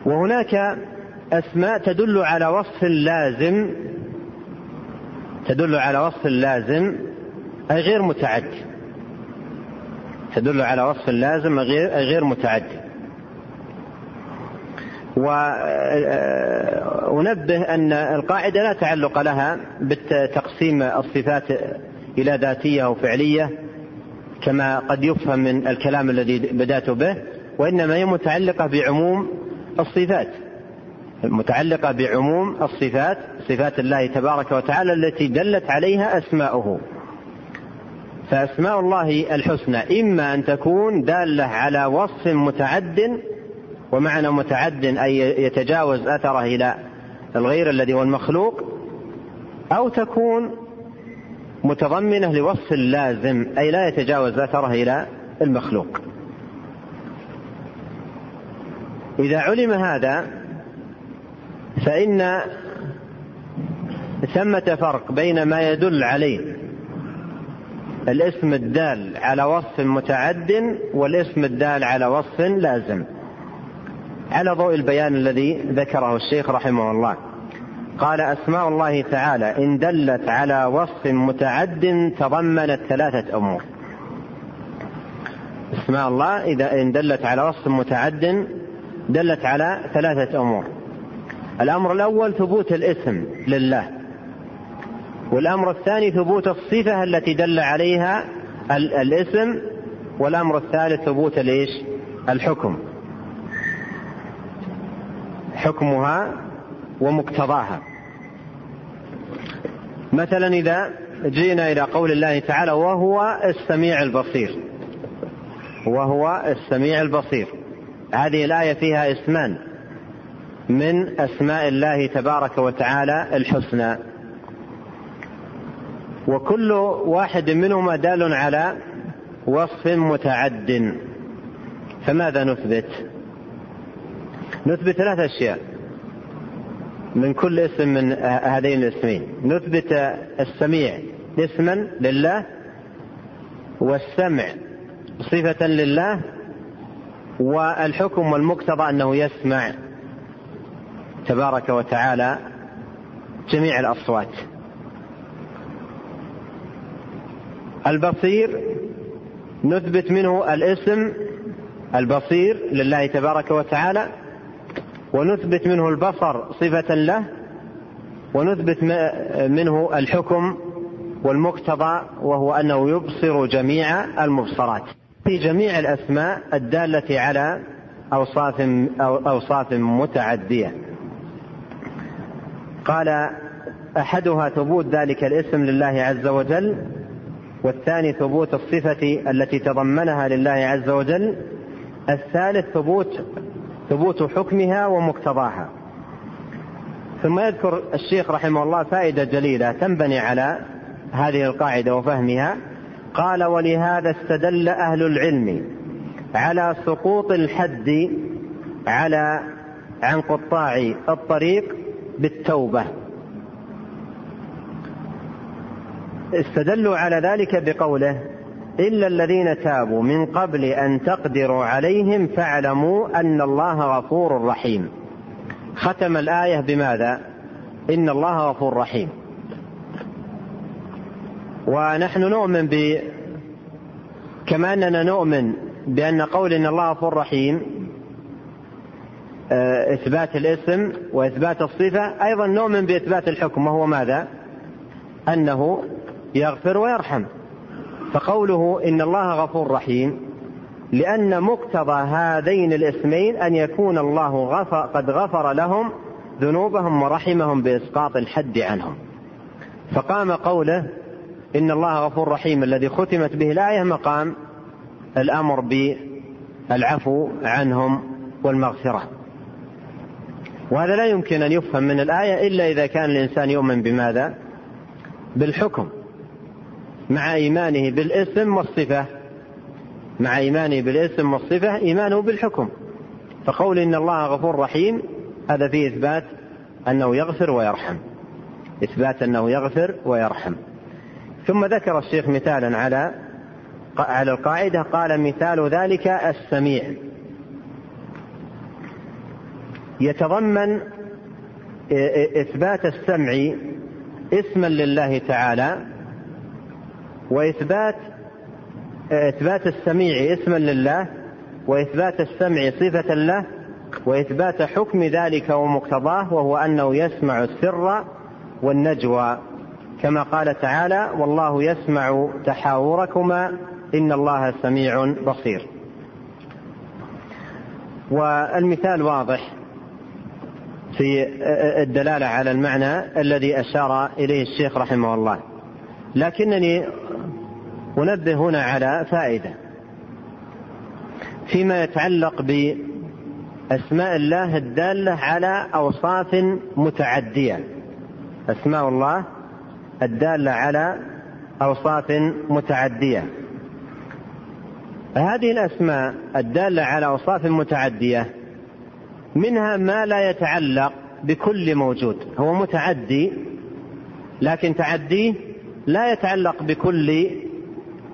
وهناك أسماء تدل على وصف لازم تدل على وصف لازم أي غير متعدي تدل على وصف لازم غير غير متعدي وأنبه أن القاعدة لا تعلق لها بتقسيم الصفات إلى ذاتية أو فعلية كما قد يفهم من الكلام الذي بدأت به وإنما هي متعلقة بعموم الصفات. متعلقة بعموم الصفات صفات الله تبارك وتعالى التي دلت عليها أسماؤه. فأسماء الله الحسنى إما أن تكون دالة على وصف متعد ومعنى متعد أي يتجاوز أثره إلى الغير الذي هو المخلوق أو تكون متضمنة لوصف لازم أي لا يتجاوز أثره إلى المخلوق. إذا علم هذا فإن ثمة فرق بين ما يدل عليه الاسم الدال على وصف متعد والاسم الدال على وصف لازم. على ضوء البيان الذي ذكره الشيخ رحمه الله. قال أسماء الله تعالى إن دلت على وصف متعد تضمنت ثلاثة أمور. أسماء الله إذا إن دلت على وصف متعد دلت على ثلاثة أمور. الأمر الأول ثبوت الاسم لله. والأمر الثاني ثبوت الصفة التي دل عليها الاسم. والأمر الثالث ثبوت الإيش؟ الحكم. حكمها ومقتضاها. مثلا إذا جئنا إلى قول الله تعالى وهو السميع البصير. وهو السميع البصير. هذه الآية فيها اسمان من أسماء الله تبارك وتعالى الحسنى. وكل واحد منهما دال على وصف متعد. فماذا نثبت؟ نثبت ثلاث أشياء. من كل اسم من هذين الاسمين. نثبت السميع اسما لله والسمع صفة لله والحكم والمقتضى أنه يسمع تبارك وتعالى جميع الأصوات. البصير نثبت منه الاسم البصير لله تبارك وتعالى ونثبت منه البصر صفة له ونثبت منه الحكم والمقتضى وهو أنه يبصر جميع المبصرات. في جميع الأسماء الدالة على أوصاف أو أوصاف متعدية. قال أحدها ثبوت ذلك الاسم لله عز وجل والثاني ثبوت الصفة التي تضمنها لله عز وجل الثالث ثبوت ثبوت حكمها ومقتضاها. ثم يذكر الشيخ رحمه الله فائدة جليلة تنبني على هذه القاعدة وفهمها. قال ولهذا استدل أهل العلم على سقوط الحد على عن قطاع الطريق بالتوبة. استدلوا على ذلك بقوله إلا الذين تابوا من قبل أن تقدروا عليهم فاعلموا أن الله غفور رحيم ختم الآية بماذا؟ إن الله غفور رحيم ونحن نؤمن ب كما أننا نؤمن بأن قول إن الله غفور رحيم آه، إثبات الاسم وإثبات الصفة أيضا نؤمن بإثبات الحكم وهو ماذا؟ أنه يغفر ويرحم فقوله إن الله غفور رحيم لأن مقتضى هذين الاسمين أن يكون الله غفر قد غفر لهم ذنوبهم ورحمهم بإسقاط الحد عنهم. فقام قوله إن الله غفور رحيم الذي ختمت به الآية مقام الأمر بالعفو عنهم والمغفرة. وهذا لا يمكن أن يفهم من الآية إلا إذا كان الإنسان يؤمن بماذا؟ بالحكم. مع إيمانه بالاسم والصفة. مع إيمانه بالاسم والصفة إيمانه بالحكم. فقول إن الله غفور رحيم هذا فيه إثبات أنه يغفر ويرحم. إثبات أنه يغفر ويرحم. ثم ذكر الشيخ مثالا على على القاعدة قال مثال ذلك السميع. يتضمن إثبات السمع اسما لله تعالى وإثبات إثبات السميع اسما لله وإثبات السمع صفة له وإثبات حكم ذلك ومقتضاه وهو أنه يسمع السر والنجوى. كما قال تعالى والله يسمع تحاوركما إن الله سميع بصير. والمثال واضح في الدلالة على المعنى الذي أشار إليه الشيخ رحمه الله. لكنني أنبه هنا على فائدة فيما يتعلق بأسماء الله الدالة على أوصاف متعدية. أسماء الله الدالة على أوصاف متعدية. هذه الأسماء الدالة على أوصاف متعدية منها ما لا يتعلق بكل موجود. هو متعدي لكن تعديه لا يتعلق بكل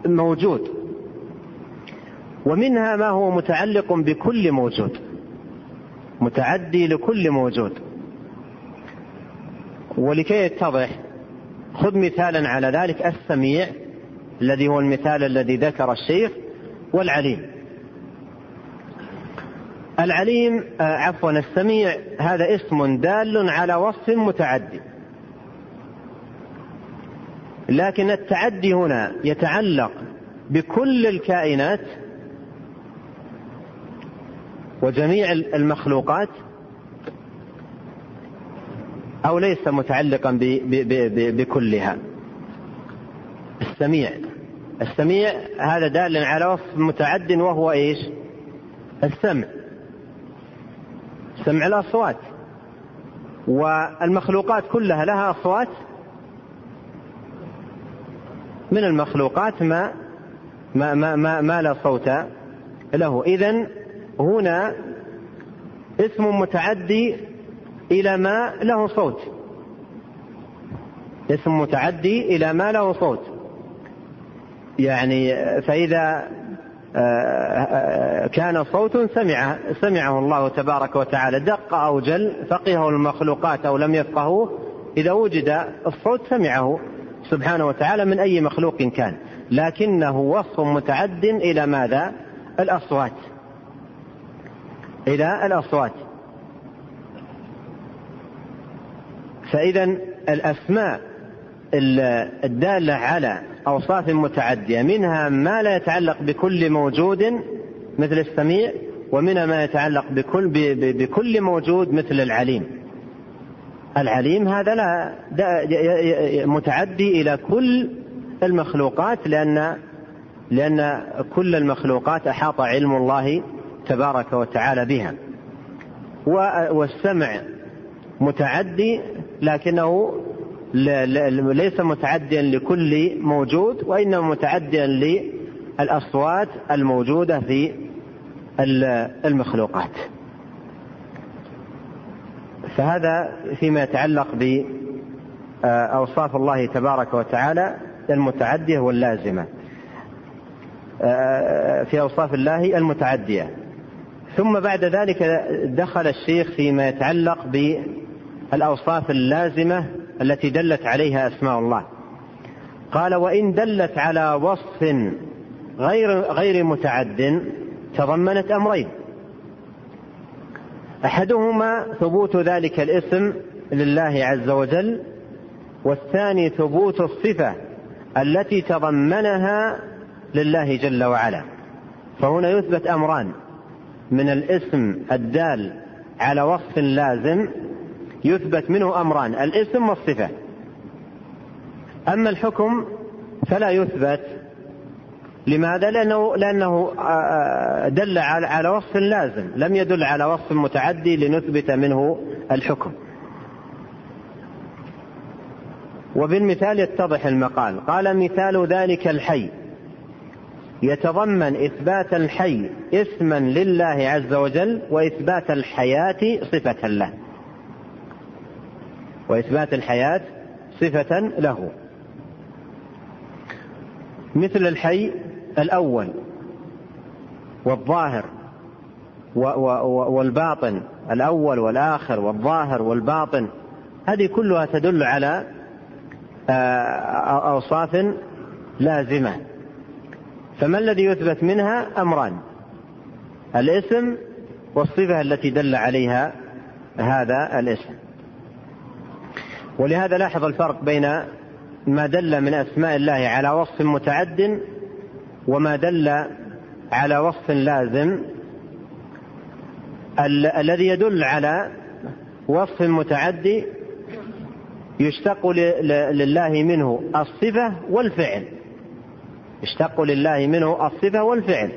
موجود. ومنها ما هو متعلق بكل موجود. متعدي لكل موجود. ولكي يتضح خذ مثالا على ذلك السميع الذي هو المثال الذي ذكر الشيخ والعليم. العليم آه، عفوا السميع هذا اسم دال على وصف متعدي. لكن التعدي هنا يتعلق بكل الكائنات وجميع المخلوقات أو ليس متعلقا بكلها. السميع السميع هذا دال على وصف متعد وهو إيش؟ السمع. سمع الأصوات. والمخلوقات كلها لها أصوات من المخلوقات ما ما ما ما, ما لا صوت له. اذا هنا اسم متعدي إلى ما له صوت. اسم متعدي إلى ما له صوت. يعني فإذا كان صوت سمع سمعه الله تبارك وتعالى دق أو جل فقهه المخلوقات أو لم يفقهوه إذا وجد الصوت سمعه. سبحانه وتعالى من أي مخلوق كان. لكنه وصف متعد إلى ماذا؟ الأصوات. إلى الأصوات. فإذا الأسماء الدالة على أوصاف متعدية منها ما لا يتعلق بكل موجود مثل السميع ومنها ما يتعلق بكل بكل موجود مثل العليم. العليم هذا لا متعدي إلى كل المخلوقات لأن لأن كل المخلوقات أحاط علم الله تبارك وتعالى بها. والسمع متعدي لكنه ليس متعديا لكل موجود وإنما متعديا للأصوات الموجودة في المخلوقات. فهذا فيما يتعلق باوصاف الله تبارك وتعالى المتعدية واللازمة. في أوصاف الله المتعدية. ثم بعد ذلك دخل الشيخ فيما يتعلق بالاوصاف اللازمة التي دلت عليها أسماء الله. قال وإن دلت على وصف غير غير متعد تضمنت أمرين أحدهما ثبوت ذلك الاسم لله عز وجل والثاني ثبوت الصفة التي تضمنها لله جل وعلا. فهنا يثبت أمران من الاسم الدال على وصف لازم يثبت منه أمران الاسم والصفة. أما الحكم فلا يثبت لماذا؟ لأنه لأنه دل على وصف لازم. لم يدل على وصف متعدي لنثبت منه الحكم. وبالمثال يتضح المقال. قال مثال ذلك الحي. يتضمن إثبات الحي اسما لله عز وجل وإثبات الحياة صفة له. وإثبات الحياة صفة له. مثل الحي الأول والظاهر والباطن الأول والآخر والظاهر والباطن هذه كلها تدل على آه، أوصاف لازمة. فما الذي يثبت منها؟ أمران. الاسم والصفة التي دل عليها هذا الاسم. ولهذا لاحظ الفرق بين ما دل من أسماء الله على وصف متعد وما دل على وصف لازم ال- الذي يدل على وصف متعدي يشتق لله منه الصفة والفعل. يشتق لله منه الصفة والفعل.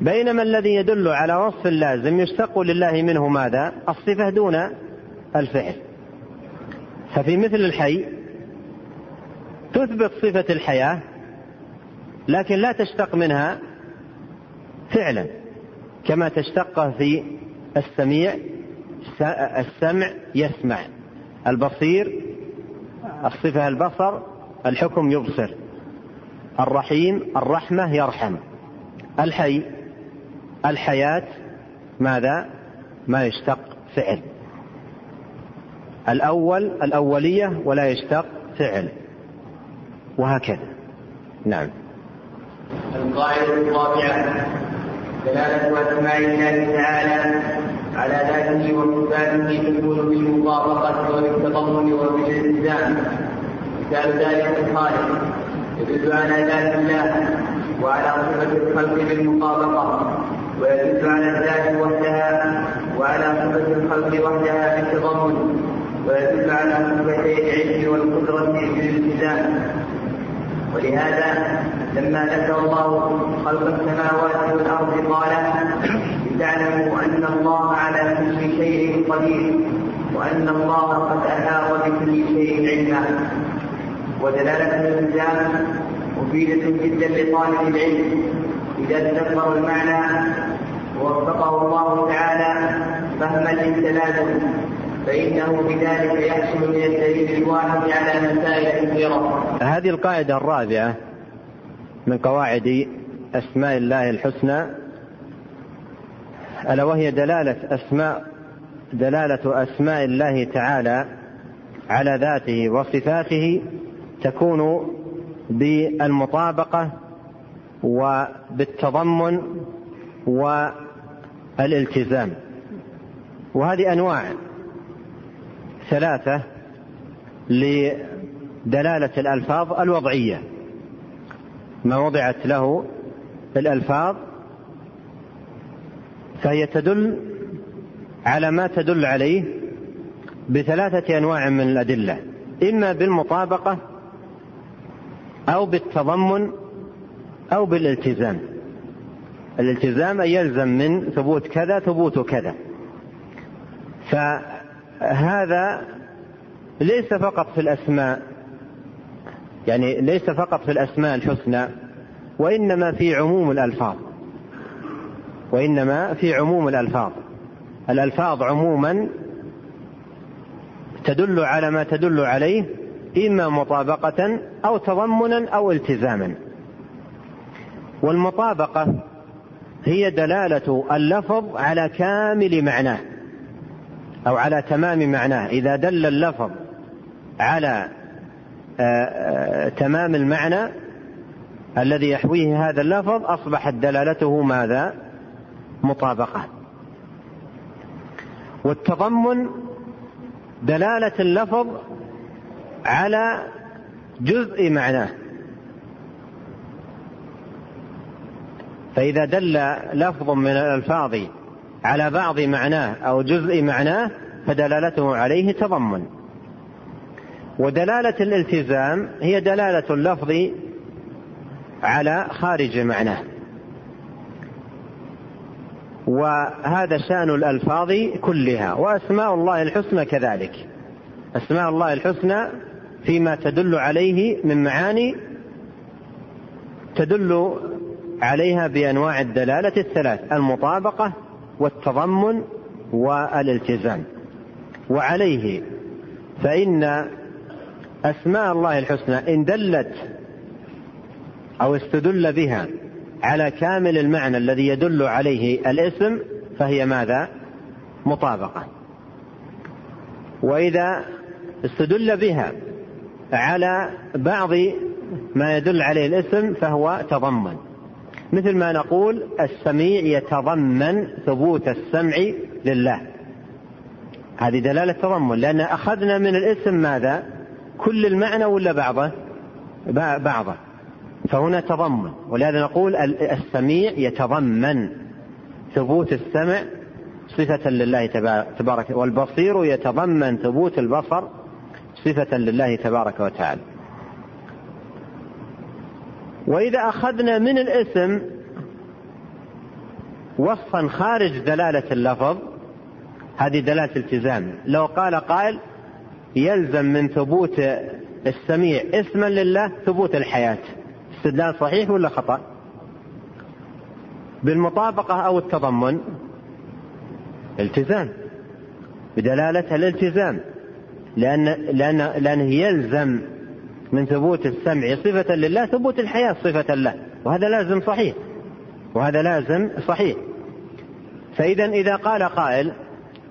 بينما الذي يدل على وصف لازم يشتق لله منه ماذا؟ الصفة دون الفعل. ففي مثل الحي تثبت صفة الحياة لكن لا تشتق منها فعلا كما تشتق في السميع السمع يسمع. البصير الصفة البصر الحكم يبصر. الرحيم الرحمة يرحم. الحي الحياة ماذا؟ ما يشتق فعل. الأول الأولية ولا يشتق فعل. وهكذا. نعم. القاعدة الرابعة دلالة أسماء الله تعالى على ذاته وصفاته تكون بالمطابقة وبالتضمن وبالالتزام مثال ذلك الخالق يدل على ذات الله وعلى صفة الخلق بالمطابقة ويدل على الذات وحدها وعلى صفة الخلق وحدها بالتضمن ويدل على صفتي العلم والقدرة بالالتزام ولهذا لما ذكر الله خلق السماوات والأرض قال لتعلموا أن الله على كل شيء قدير وأن الله قد أحاط بكل شيء علما ودلالة الالتزام مفيدة جدا لطالب العلم إذا تدبر المعنى ووفقه الله تعالى فهما للتلازم فإنه بذلك يحصل من الدليل الواحد على مسائل كثيرة. هذه القاعدة الرابعة من قواعد أسماء الله الحسنى ألا وهي دلالة أسماء دلالة أسماء الله تعالى على ذاته وصفاته تكون بالمطابقة وبالتضمن والالتزام. وهذه أنواع ثلاثة لدلالة الألفاظ الوضعية. ما وضعت له الألفاظ فهي تدل على ما تدل عليه بثلاثة أنواع من الأدلة إما بالمطابقة أو بالتضمن أو بالالتزام. الالتزام أن يلزم من ثبوت كذا ثبوت كذا. فهذا ليس فقط في الأسماء يعني ليس فقط في الأسماء الحسنى وإنما في عموم الألفاظ. وإنما في عموم الألفاظ. الألفاظ عموما تدل على ما تدل عليه إما مطابقة أو تضمنا أو التزاما. والمطابقة هي دلالة اللفظ على كامل معناه أو على تمام معناه. إذا دل اللفظ على تمام المعنى الذي يحويه هذا اللفظ أصبحت دلالته ماذا؟ مطابقة. والتضمن دلالة اللفظ على جزء معناه. فإذا دل لفظ من الألفاظ على بعض معناه أو جزء معناه فدلالته عليه تضمن. ودلالة الالتزام هي دلالة اللفظ على خارج معناه. وهذا شأن الألفاظ كلها وأسماء الله الحسنى كذلك. أسماء الله الحسنى فيما تدل عليه من معاني تدل عليها بأنواع الدلالة الثلاث المطابقة والتضمن والالتزام. وعليه فإن أسماء الله الحسنى إن دلت أو استدل بها على كامل المعنى الذي يدل عليه الاسم فهي ماذا؟ مطابقة. وإذا استدل بها على بعض ما يدل عليه الاسم فهو تضمن. مثل ما نقول السميع يتضمن ثبوت السمع لله. هذه دلالة تضمن لأن أخذنا من الاسم ماذا؟ كل المعنى ولا بعضه؟ بعضه. فهنا تضمن ولهذا نقول السميع يتضمن ثبوت السمع صفة لله تبارك والبصير يتضمن ثبوت البصر صفة لله تبارك وتعالى وإذا أخذنا من الاسم وصفا خارج دلالة اللفظ هذه دلالة التزام لو قال قائل يلزم من ثبوت السميع اسما لله ثبوت الحياة. استدلال صحيح ولا خطأ؟ بالمطابقة أو التضمن؟ التزام. بدلالة الالتزام. لأن لأن لأنه يلزم من ثبوت السمع صفة لله ثبوت الحياة صفة له. وهذا لازم صحيح. وهذا لازم صحيح. فإذا إذا قال قائل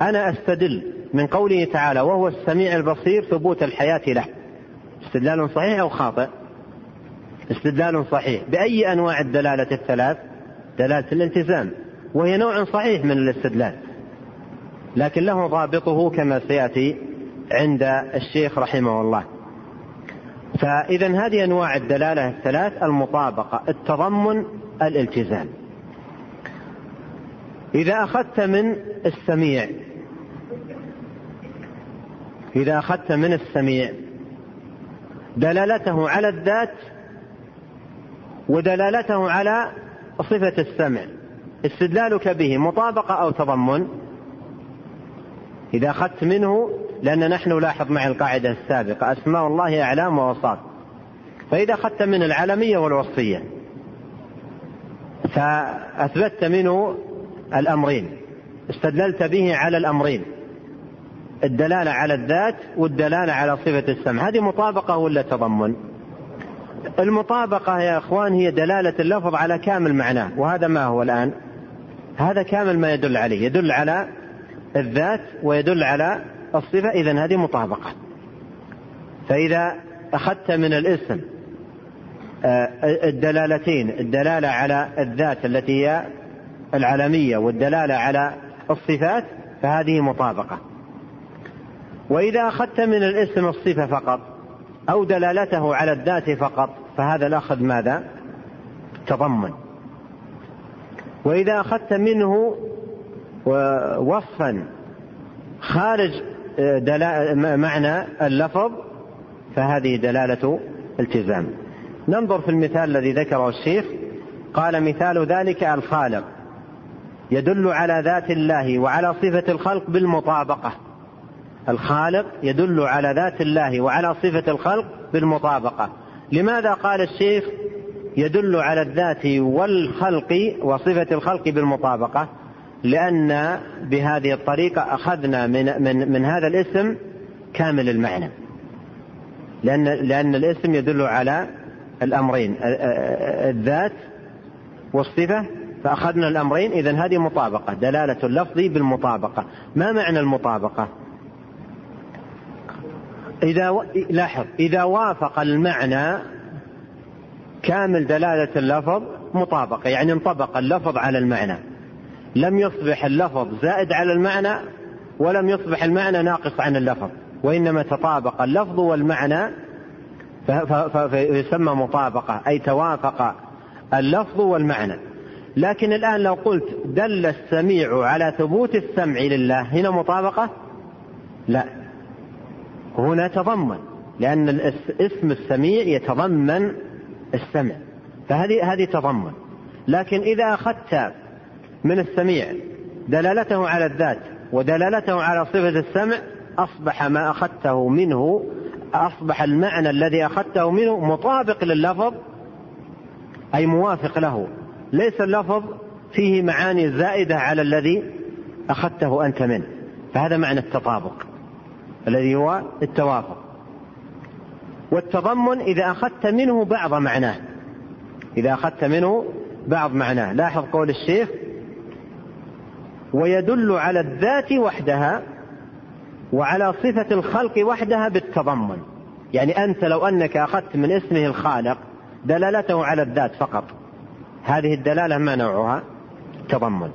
أنا أستدل من قوله تعالى وهو السميع البصير ثبوت الحياة له. استدلال صحيح أو خاطئ؟ استدلال صحيح. بأي أنواع الدلالة الثلاث؟ دلالة الالتزام. وهي نوع صحيح من الاستدلال. لكن له ضابطه كما سيأتي عند الشيخ رحمه الله. فإذا هذه أنواع الدلالة الثلاث المطابقة التضمن الالتزام. إذا أخذت من السميع إذا أخذت من السميع دلالته على الذات ودلالته على صفة السمع. استدلالك به مطابقة أو تضمن؟ إذا أخذت منه لأن نحن لاحظ مع القاعدة السابقة أسماء الله أعلام وأوصاف. فإذا أخذت من العلمية والوصفية فأثبتت منه الأمرين استدللت به على الأمرين. الدلالة على الذات والدلالة على صفة السمع هذه مطابقة ولا تضمن؟ المطابقة يا إخوان هي دلالة اللفظ على كامل معناه وهذا ما هو الآن؟ هذا كامل ما يدل عليه يدل على الذات ويدل على الصفة إذا هذه مطابقة. فإذا أخذت من الاسم آه، الدلالتين الدلالة على الذات التي هي العلمية والدلالة على الصفات فهذه مطابقة. وإذا أخذت من الاسم الصفة فقط أو دلالته على الذات فقط فهذا الأخذ ماذا؟ تضمن. وإذا أخذت منه وصفا خارج معنى اللفظ فهذه دلالة التزام. ننظر في المثال الذي ذكره الشيخ. قال مثال ذلك الخالق يدل على ذات الله وعلى صفة الخلق بالمطابقة. الخالق يدل على ذات الله وعلى صفة الخلق بالمطابقة. لماذا قال الشيخ يدل على الذات والخلق وصفة الخلق بالمطابقة؟ لأن بهذه الطريقة أخذنا من, من, من هذا الاسم كامل المعنى. لأن, لأن الاسم يدل على الأمرين الذات والصفة فأخذنا الأمرين. إذا هذه مطابقة دلالة اللفظ بالمطابقة. ما معنى المطابقة؟ إذا و... لاحظ إذا وافق المعنى كامل دلالة اللفظ مطابقة يعني انطبق اللفظ على المعنى. لم يصبح اللفظ زائد على المعنى ولم يصبح المعنى ناقص عن اللفظ وإنما تطابق اللفظ والمعنى فيسمى مطابقة أي توافق اللفظ والمعنى. لكن الآن لو قلت دل السميع على ثبوت السمع لله هنا مطابقة؟ لا. هنا تضمن لأن اسم السميع يتضمن السمع. فهذه هذه تضمن. لكن إذا أخذت من السميع دلالته على الذات ودلالته على صفة السمع أصبح ما أخذته منه أصبح المعنى الذي أخذته منه مطابق لللفظ أي موافق له. ليس اللفظ فيه معاني زائدة على الذي أخذته أنت منه. فهذا معنى التطابق. الذي هو التوافق. والتضمن إذا أخذت منه بعض معناه. إذا أخذت منه بعض معناه. لاحظ قول الشيخ ويدل على الذات وحدها وعلى صفة الخلق وحدها بالتضمن. يعني أنت لو أنك أخذت من اسمه الخالق دلالته على الذات فقط. هذه الدلالة ما نوعها؟ تضمن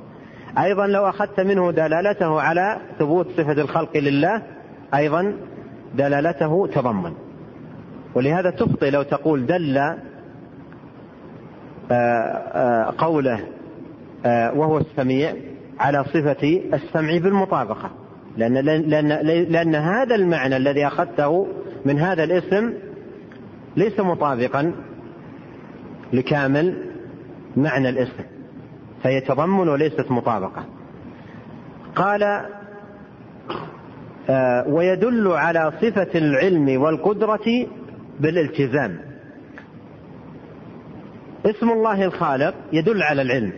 أيضا لو أخذت منه دلالته على ثبوت صفة الخلق لله أيضا دلالته تضمن. ولهذا تخطئ لو تقول دل آه، آه، قوله آه، وهو السميع على صفة السمع بالمطابقة. لأن, لأن, لأن هذا المعنى الذي أخذته من هذا الاسم ليس مطابقا لكامل معنى الاسم فهي تضمن وليست مطابقة. قال ويدل على صفة العلم والقدرة بالالتزام. اسم الله الخالق يدل على العلم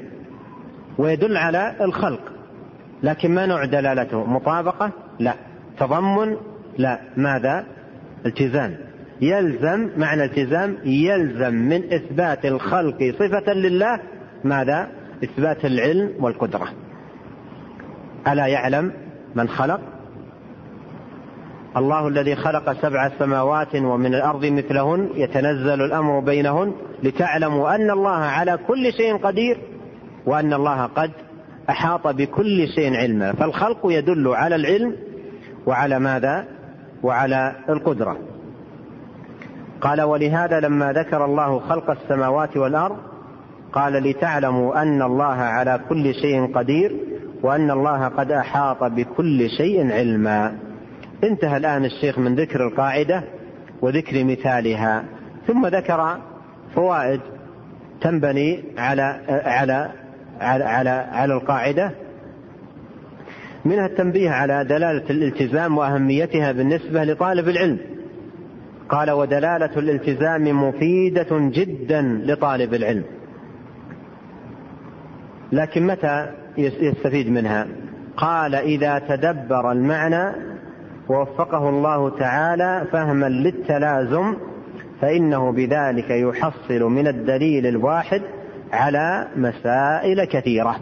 ويدل على الخلق لكن ما نوع دلالته؟ مطابقة؟ لا. تضمن؟ لا. ماذا؟ التزام. يلزم معنى التزام يلزم من إثبات الخلق صفة لله ماذا؟ إثبات العلم والقدرة. ألا يعلم من خلق؟ الله الذي خلق سبع سماوات ومن الأرض مثلهن يتنزل الأمر بينهن لتعلموا أن الله على كل شيء قدير وأن الله قد أحاط بكل شيء علما. فالخلق يدل على العلم وعلى ماذا؟ وعلى القدرة. قال ولهذا لما ذكر الله خلق السماوات والأرض قال لتعلموا أن الله على كل شيء قدير وأن الله قد أحاط بكل شيء علما. انتهى الآن الشيخ من ذكر القاعدة وذكر مثالها ثم ذكر فوائد تنبني على على على على, على القاعدة. منها التنبيه على دلالة الالتزام وأهميتها بالنسبة لطالب العلم. قال ودلالة الالتزام مفيدة جدا لطالب العلم. لكن متى يستفيد منها؟ قال إذا تدبر المعنى ووفقه الله تعالى فهما للتلازم فإنه بذلك يحصل من الدليل الواحد على مسائل كثيرة.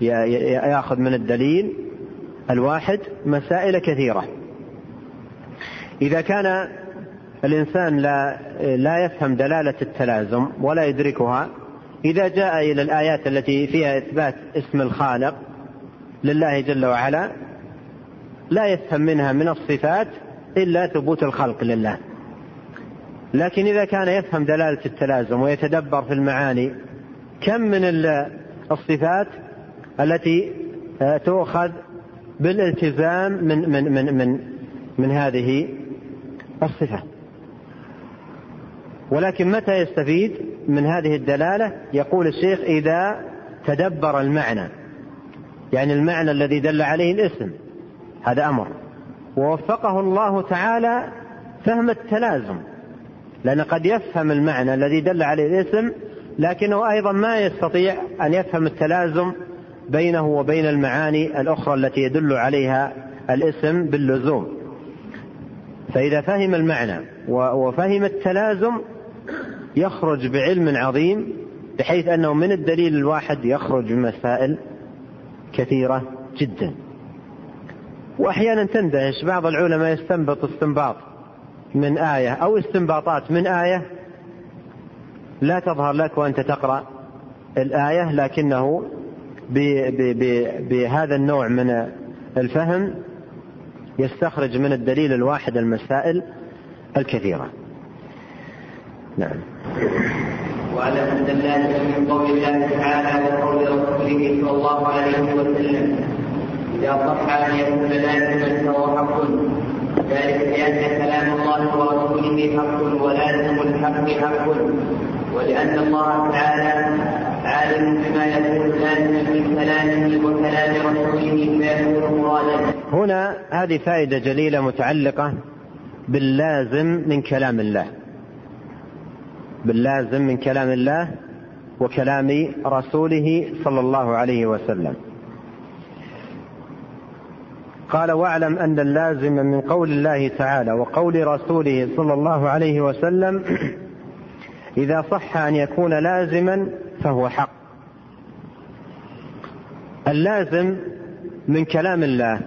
يأخذ من الدليل الواحد مسائل كثيرة. إذا كان الإنسان لا لا يفهم دلالة التلازم ولا يدركها إذا جاء إلى الآيات التي فيها إثبات اسم الخالق لله جل وعلا لا يفهم منها من الصفات إلا ثبوت الخلق لله. لكن إذا كان يفهم دلالة التلازم ويتدبر في المعاني كم من الصفات التي تؤخذ بالالتزام من من من من من هذه الصفة. ولكن متى يستفيد من هذه الدلالة؟ يقول الشيخ إذا تدبر المعنى. يعني المعنى الذي دل عليه الاسم. هذا أمر. ووفقه الله تعالى فهم التلازم لأن قد يفهم المعنى الذي دل عليه الاسم لكنه أيضا ما يستطيع أن يفهم التلازم بينه وبين المعاني الأخرى التي يدل عليها الاسم باللزوم. فإذا فهم المعنى وفهم التلازم يخرج بعلم عظيم بحيث أنه من الدليل الواحد يخرج بمسائل كثيرة جدا. وأحيانا تندهش. بعض العلماء يستنبط استنباط من آية أو استنباطات من آية لا تظهر لك وأنت تقرأ الآية لكنه بهذا النوع من الفهم يستخرج من الدليل الواحد المسائل الكثيرة. نعم. وعلى أن اللازم من قول الله تعالى وقول رسوله صلى الله عليه وسلم. إذا صح أن يكون لازما فهو حق. ذلك لأن كلام الله ورسوله حق ولازم الحق حق. ولأن الله تعالى عالم بما يكون لازما من كلامه وكلام رسوله فيكون مرادا هنا هذه فائدة جليلة متعلقة باللازم من كلام الله. باللازم من كلام الله وكلام رسوله صلى الله عليه وسلم. قال واعلم أن اللازم من قول الله تعالى وقول رسوله صلى الله عليه وسلم إذا صح أن يكون لازما فهو حق. اللازم من كلام الله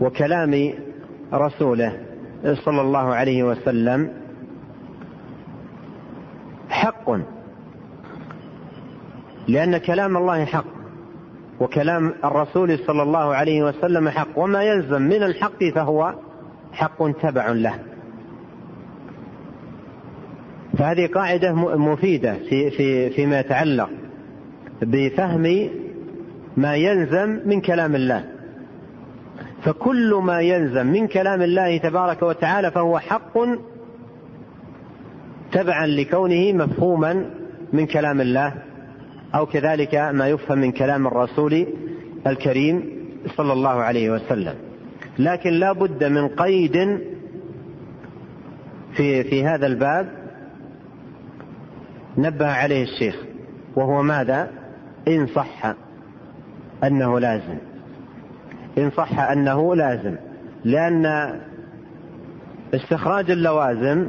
وكلام رسوله صلى الله عليه وسلم حق لأن كلام الله حق. وكلام الرسول صلى الله عليه وسلم حق. وما يلزم من الحق فهو حق تبع له. فهذه قاعدة مفيدة في في فيما يتعلق بفهم ما يلزم من كلام الله. فكل ما يلزم من كلام الله تبارك وتعالى فهو حق تبعا لكونه مفهوما من كلام الله. أو كذلك ما يفهم من كلام الرسول الكريم صلى الله عليه وسلم. لكن لا بد من قيد في في هذا الباب نبه عليه الشيخ وهو ماذا؟ إن صح أنه لازم. إن صح أنه لازم لأن استخراج اللوازم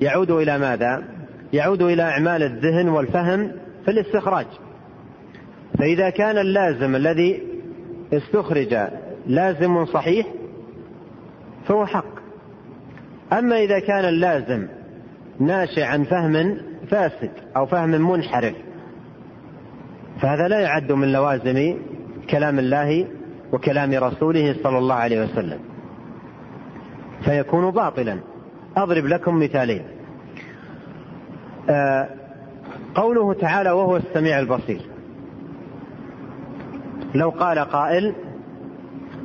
يعود إلى ماذا؟ يعود إلى أعمال الذهن والفهم في الاستخراج. فإذا كان اللازم الذي استخرج لازم صحيح فهو حق. أما إذا كان اللازم ناشئ عن فهم فاسد أو فهم منحرف فهذا لا يعد من لوازم كلام الله وكلام رسوله صلى الله عليه وسلم. فيكون باطلا. أضرب لكم مثالين. آه قوله تعالى وهو السميع البصير. لو قال قائل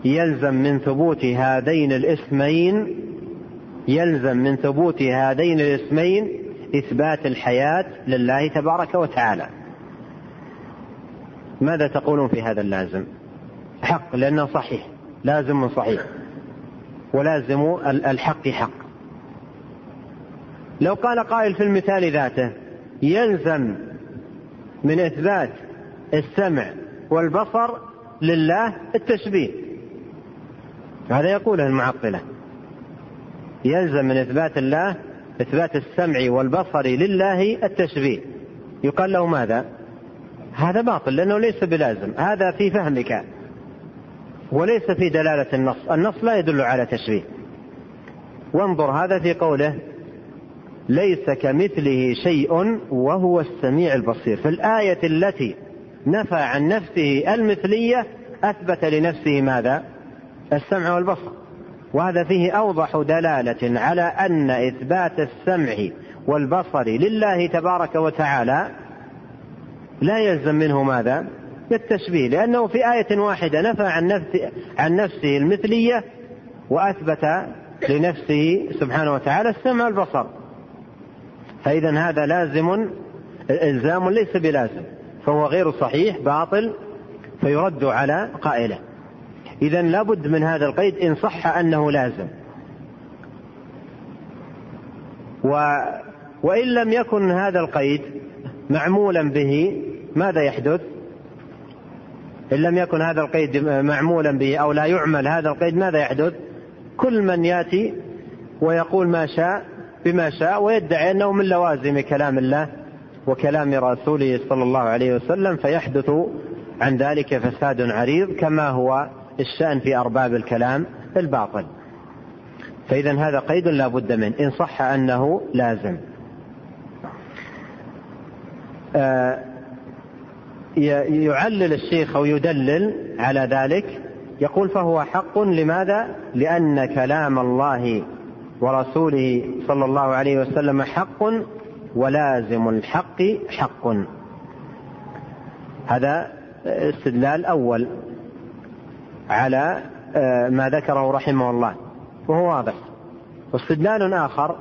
يلزم من ثبوت هذين الاسمين يلزم من ثبوت هذين الاسمين إثبات الحياة لله تبارك وتعالى. ماذا تقولون في هذا اللازم؟ حق لأنه صحيح لازم صحيح. ولازم الحق حق. لو قال قائل في المثال ذاته يلزم من إثبات السمع والبصر لله التشبيه. هذا يقوله المعطلة. يلزم من إثبات الله إثبات السمع والبصر لله التشبيه. يقال له ماذا؟ هذا باطل لأنه ليس بلازم. هذا في فهمك وليس في دلالة النص. النص لا يدل على تشبيه. وانظر هذا في قوله ليس كمثله شيء وهو السميع البصير. في الآية التي نفى عن نفسه المثلية أثبت لنفسه ماذا؟ السمع والبصر. وهذا فيه أوضح دلالة على أن إثبات السمع والبصر لله تبارك وتعالى لا يلزم منه ماذا؟ التشبيه لأنه في آية واحدة نفى عن نفسه, عن نفسه المثلية وأثبت لنفسه سبحانه وتعالى السمع والبصر. فإذا هذا لازم إلزام ليس بلازم فهو غير صحيح باطل فيرد على قائله. إذا لابد من هذا القيد إن صح أنه لازم. و وإن لم يكن هذا القيد معمولا به ماذا يحدث؟ إن لم يكن هذا القيد معمولا به أو لا يعمل هذا القيد ماذا يحدث؟ كل من يأتي ويقول ما شاء بما شاء ويدعي أنه من لوازم كلام الله وكلام رسوله صلى الله عليه وسلم فيحدث عن ذلك فساد عريض كما هو الشأن في أرباب الكلام الباطل. فإذا هذا قيد لا بد منه إن صح أنه لازم. آه، يعلل الشيخ أو يدلل على ذلك يقول فهو حق لماذا؟ لأن كلام الله ورسوله صلى الله عليه وسلم حق ولازم الحق حق. هذا استدلال أول على آه، ما ذكره رحمه الله وهو واضح. واستدلال آخر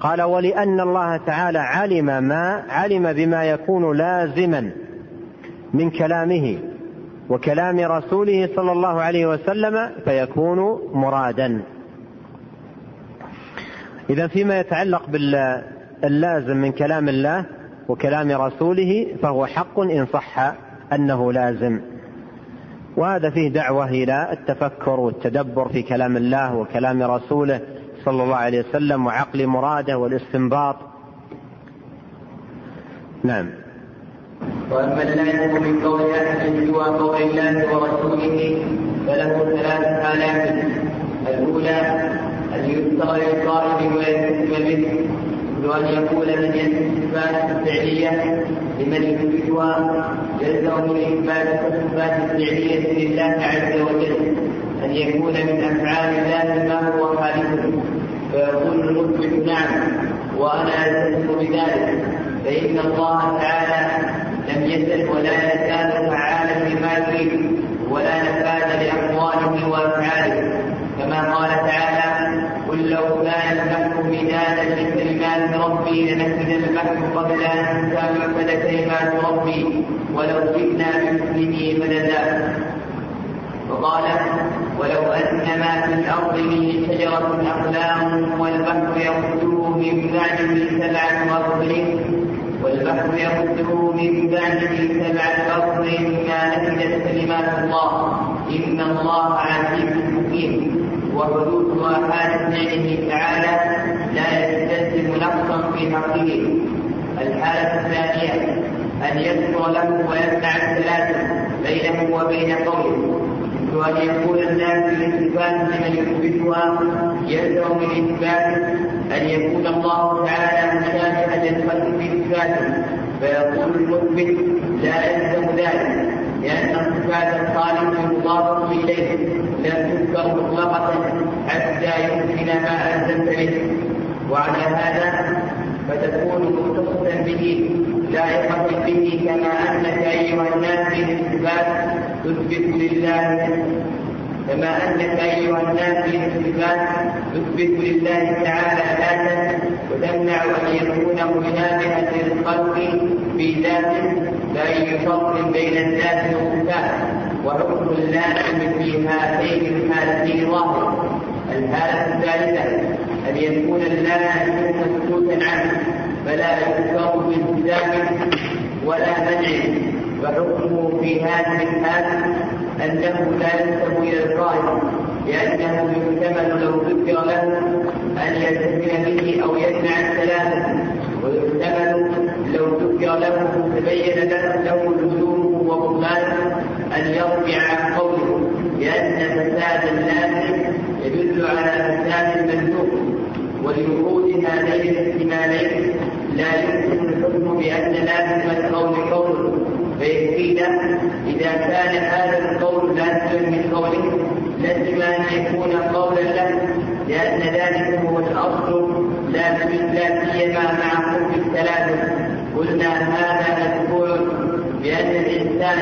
قال ولأن الله تعالى علم ما علم بما يكون لازما من كلامه وكلام رسوله صلى الله عليه وسلم فيكون مرادا. إذا فيما يتعلق باللازم من كلام الله وكلام رسوله فهو حق إن صح أنه لازم. وهذا فيه دعوة إلى التفكر والتدبر في كلام الله وكلام رسوله صلى الله عليه وسلم وعقل مراده والاستنباط. نعم. وأما اللازم من قول أحد سوى قول الله ورسوله فله ثلاث حالات الأولى أن يذكر للقائل ويلتزم به وأن يقول من الصفات الفعلية لمن يثبتها يلزم من إثبات الصفات الفعلية لله عز وجل. أن يكون من أفعال الله ما هو خالقه فيقول المثبت نعم وأنا ألتزم بذلك. فإن الله تعالى لم يزل ولا يزال فعالا لما يريد ولا نفاذ لأقواله وأفعاله كما قال تعالى قل لو كان البحر مدادا لكلمات ربي البحر قبل أن تنفذ كلمات ربي ولو جئنا بمثله مددا وقال ولو أن ما في الأرض من شجرة أقلام والبحر يخرجه من بعده سبعه ابطل والبحر يخرجه من بعده سبعه ابطل ما نفذت كلمات الله. إن الله عزيز حكيم. وحدوث آحاد فعله تعالى لا يستلزم نقصا في حقه. الحالة الثانية أن يذكر له ويمنع الثلاثة بينه وبين قوله وأن يقول الناس بالإثبات لمن يثبتها يلزم من إثبات أن يكون الله تعالى مشابها للخلق في إثباته فيقول المثبت لا يلزم ذلك لأن صفات الخالق مضافة إليه لم تذكر مطلقة حتى يمكن ما ألزمت به وعلى هذا فتكون مختصة به لائقة به كما أنك أيها الناس بالإثبات تثبت لله كما أنك أيها الناس في الصفات تثبت لله تعالى ذاتا وتمنع أن يكون مشابها للخلق في ذاته فأي فرق بين الذات والصفات وحكم اللازم في هاتين الحالتين ظاهر الحالة الثالثة أن يكون اللازم مسكوتا عنه فلا يذكر بالتزام ولا منع. وحكمه في هذه الحال أنه لا ينسب إلى القائل لأنه يحتمل لو ذكر له أن يلتزم به أو يمنع الثلاثة ويحتمل لو ذكر له تبين له لزومه وبطلانه أن يرجع عن قوله لأن فساد اللازم يدل على فساد المندوب ولوجود هذين الاحتمالين لا يمكن الحكم بأن لازم القول قول فيكفينا إذا كان هذا القول لازما من قوله لازم أن يكون قولا له لأن ذلك هو الأصل. لا لا سيما مع قرب الثلاثة قلنا هذا مذكور بأن الإنسان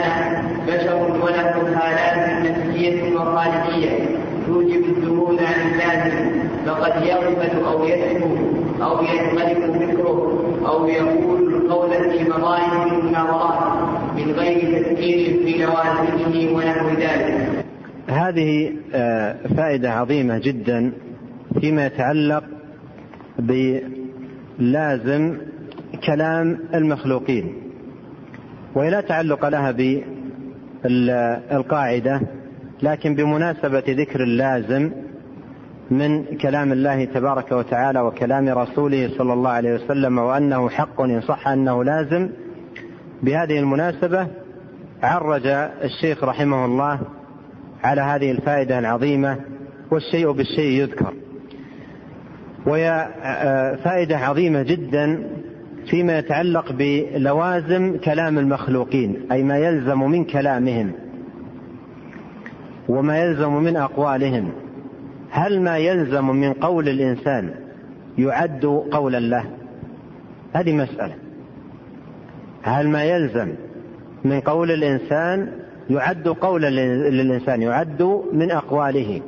بشر وله حالات نفسية وخارجية. توجب الذهول عن اللازم فقد يغفل أو يسهو أو ينغلق فكره أو يقول القول في مظاهر المناظرات من غير تفكير في لوازمه ونحو ذلك. هذه فائدة عظيمة جدا فيما يتعلق بلازم كلام المخلوقين وهي لا تعلق لها بالقاعدة لكن بمناسبة ذكر اللازم من كلام الله تبارك وتعالى وكلام رسوله صلى الله عليه وسلم وأنه حق إن صح أنه لازم بهذه المناسبة عرج الشيخ رحمه الله على هذه الفائدة العظيمة والشيء بالشيء يذكر. وهي فائدة عظيمة جدا فيما يتعلق بلوازم كلام المخلوقين أي ما يلزم من كلامهم وما يلزم من أقوالهم. هل ما يلزم من قول الإنسان يعد قولا له؟ هذه مسألة. هل ما يلزم من قول الإنسان يعد قولا للإنسان يعد من أقواله؟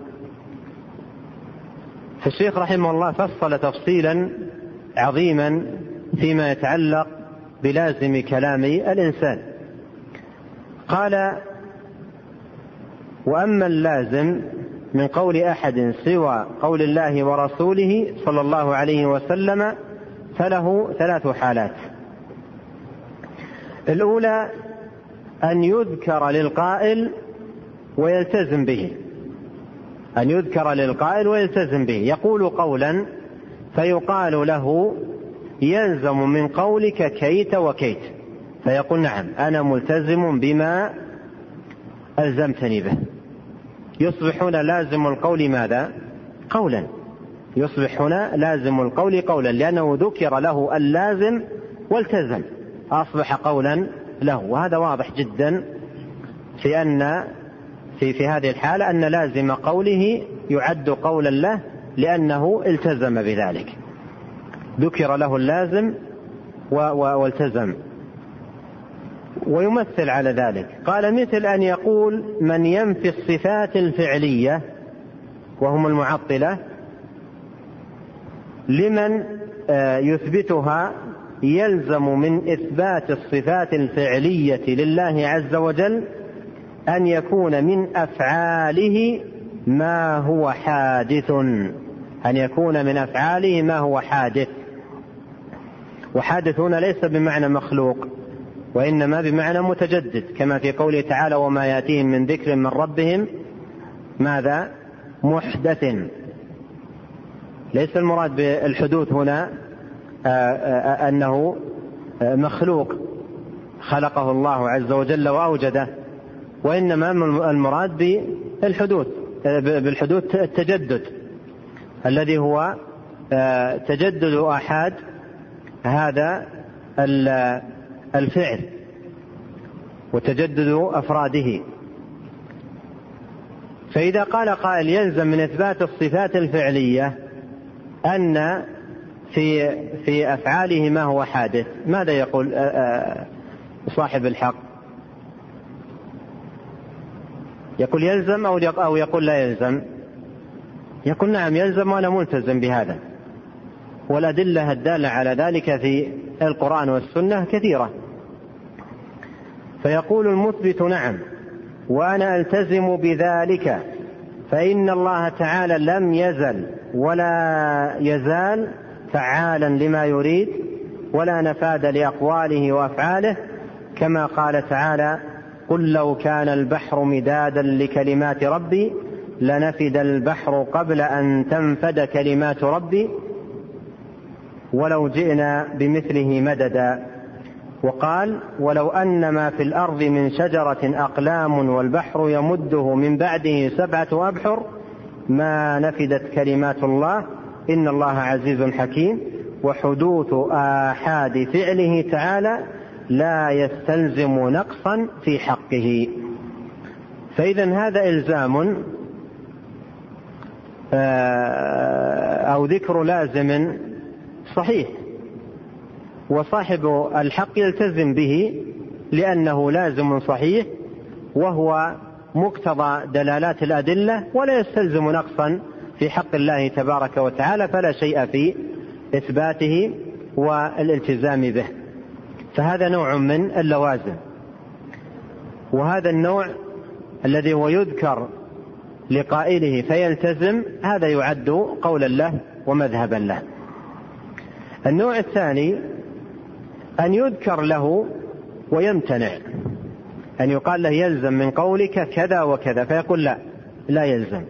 فالشيخ رحمه الله فصل تفصيلا عظيما فيما يتعلق بلازم كلام الإنسان. قال وأما اللازم من قول أحد سوى قول الله ورسوله صلى الله عليه وسلم فله ثلاث حالات. الأولى أن يذكر للقائل ويلتزم به. أن يذكر للقائل ويلتزم به. يقول قولا فيقال له يلزم من قولك كيت وكيت. فيقول نعم أنا ملتزم بما ألزمتني به. يصبح هنا لازم القول ماذا؟ قولا. يصبح هنا لازم القول قولا لأنه ذكر له اللازم والتزم. أصبح قولا له. وهذا واضح جدا في أن في في هذه الحالة أن لازم قوله يعد قولا له لأنه التزم بذلك. ذكر له اللازم والتزم. ويمثل على ذلك. قال مثل أن يقول من ينفي الصفات الفعلية وهم المعطلة لمن يثبتها يلزم من إثبات الصفات الفعلية لله عز وجل أن يكون من أفعاله ما هو حادث. أن يكون من أفعاله ما هو حادث. وحادث هنا ليس بمعنى مخلوق. وإنما بمعنى متجدد كما في قوله تعالى وما يأتيهم من ذكر من ربهم ماذا؟ محدث. ليس المراد بالحدوث هنا أنه مخلوق خلقه الله عز وجل وأوجده وإنما المراد بالحدوث بالحدوث التجدد الذي هو تجدد آحاد هذا الفعل وتجدد أفراده. فإذا قال قائل يلزم من إثبات الصفات الفعلية أن في في أفعاله ما هو حادث ماذا يقول صاحب الحق؟ يقول يلزم أو أو يقول لا يلزم؟ يقول نعم يلزم وأنا ملتزم بهذا. والأدلة الدالة على ذلك في القرآن والسنة كثيرة. فيقول المثبت نعم وأنا ألتزم بذلك فإن الله تعالى لم يزل ولا يزال فعالا لما يريد ولا نفاد لأقواله وأفعاله كما قال تعالى قل لو كان البحر مدادا لكلمات ربي لنفد البحر قبل أن تنفد كلمات ربي ولو جئنا بمثله مددا. وقال ولو أن ما في الأرض من شجرة أقلام والبحر يمده من بعده سبعة أبحر ما نفدت كلمات الله إن الله عزيز حكيم وحدوث آحاد فعله تعالى لا يستلزم نقصا في حقه. فإذا هذا إلزام آه، أو ذكر لازم صحيح. وصاحب الحق يلتزم به لأنه لازم صحيح وهو مقتضى دلالات الأدلة ولا يستلزم نقصا في حق الله تبارك وتعالى فلا شيء في إثباته والالتزام به. فهذا نوع من اللوازم. وهذا النوع الذي هو يذكر لقائله فيلتزم هذا يعد قولا له ومذهبا له. النوع الثاني أن يذكر له ويمتنع. أن يقال له يلزم من قولك كذا وكذا فيقول لا لا يلزم.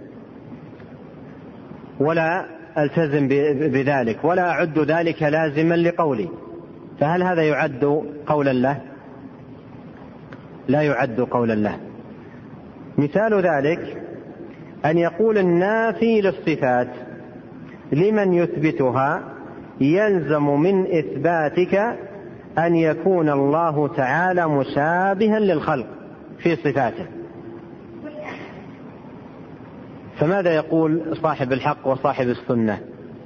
ولا ألتزم بذلك ولا أعد ذلك لازما لقولي. فهل هذا يعد قولا له؟ لا يعد قولا له. مثال ذلك أن يقول النافي للصفات لمن يثبتها يلزم من إثباتك أن يكون الله تعالى مشابها للخلق في صفاته. فماذا يقول صاحب الحق وصاحب السنة؟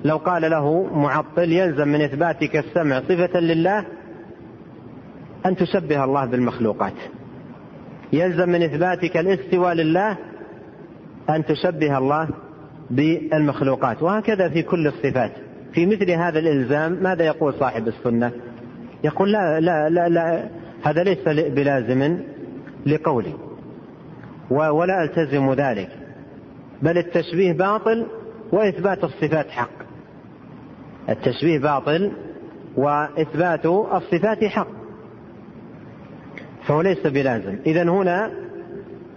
لو قال له معطل يلزم من إثباتك السمع صفة لله أن تشبه الله بالمخلوقات. يلزم من إثباتك الاستواء لله أن تشبه الله بالمخلوقات. وهكذا في كل الصفات. في مثل هذا الإلزام ماذا يقول صاحب السنة؟ يقول لا لا لا, لا هذا ليس بلازم لقولي ولا ألتزم ذلك بل التشبيه باطل وإثبات الصفات حق. التشبيه باطل وإثبات الصفات حق. فهو ليس بلازم. إذا هنا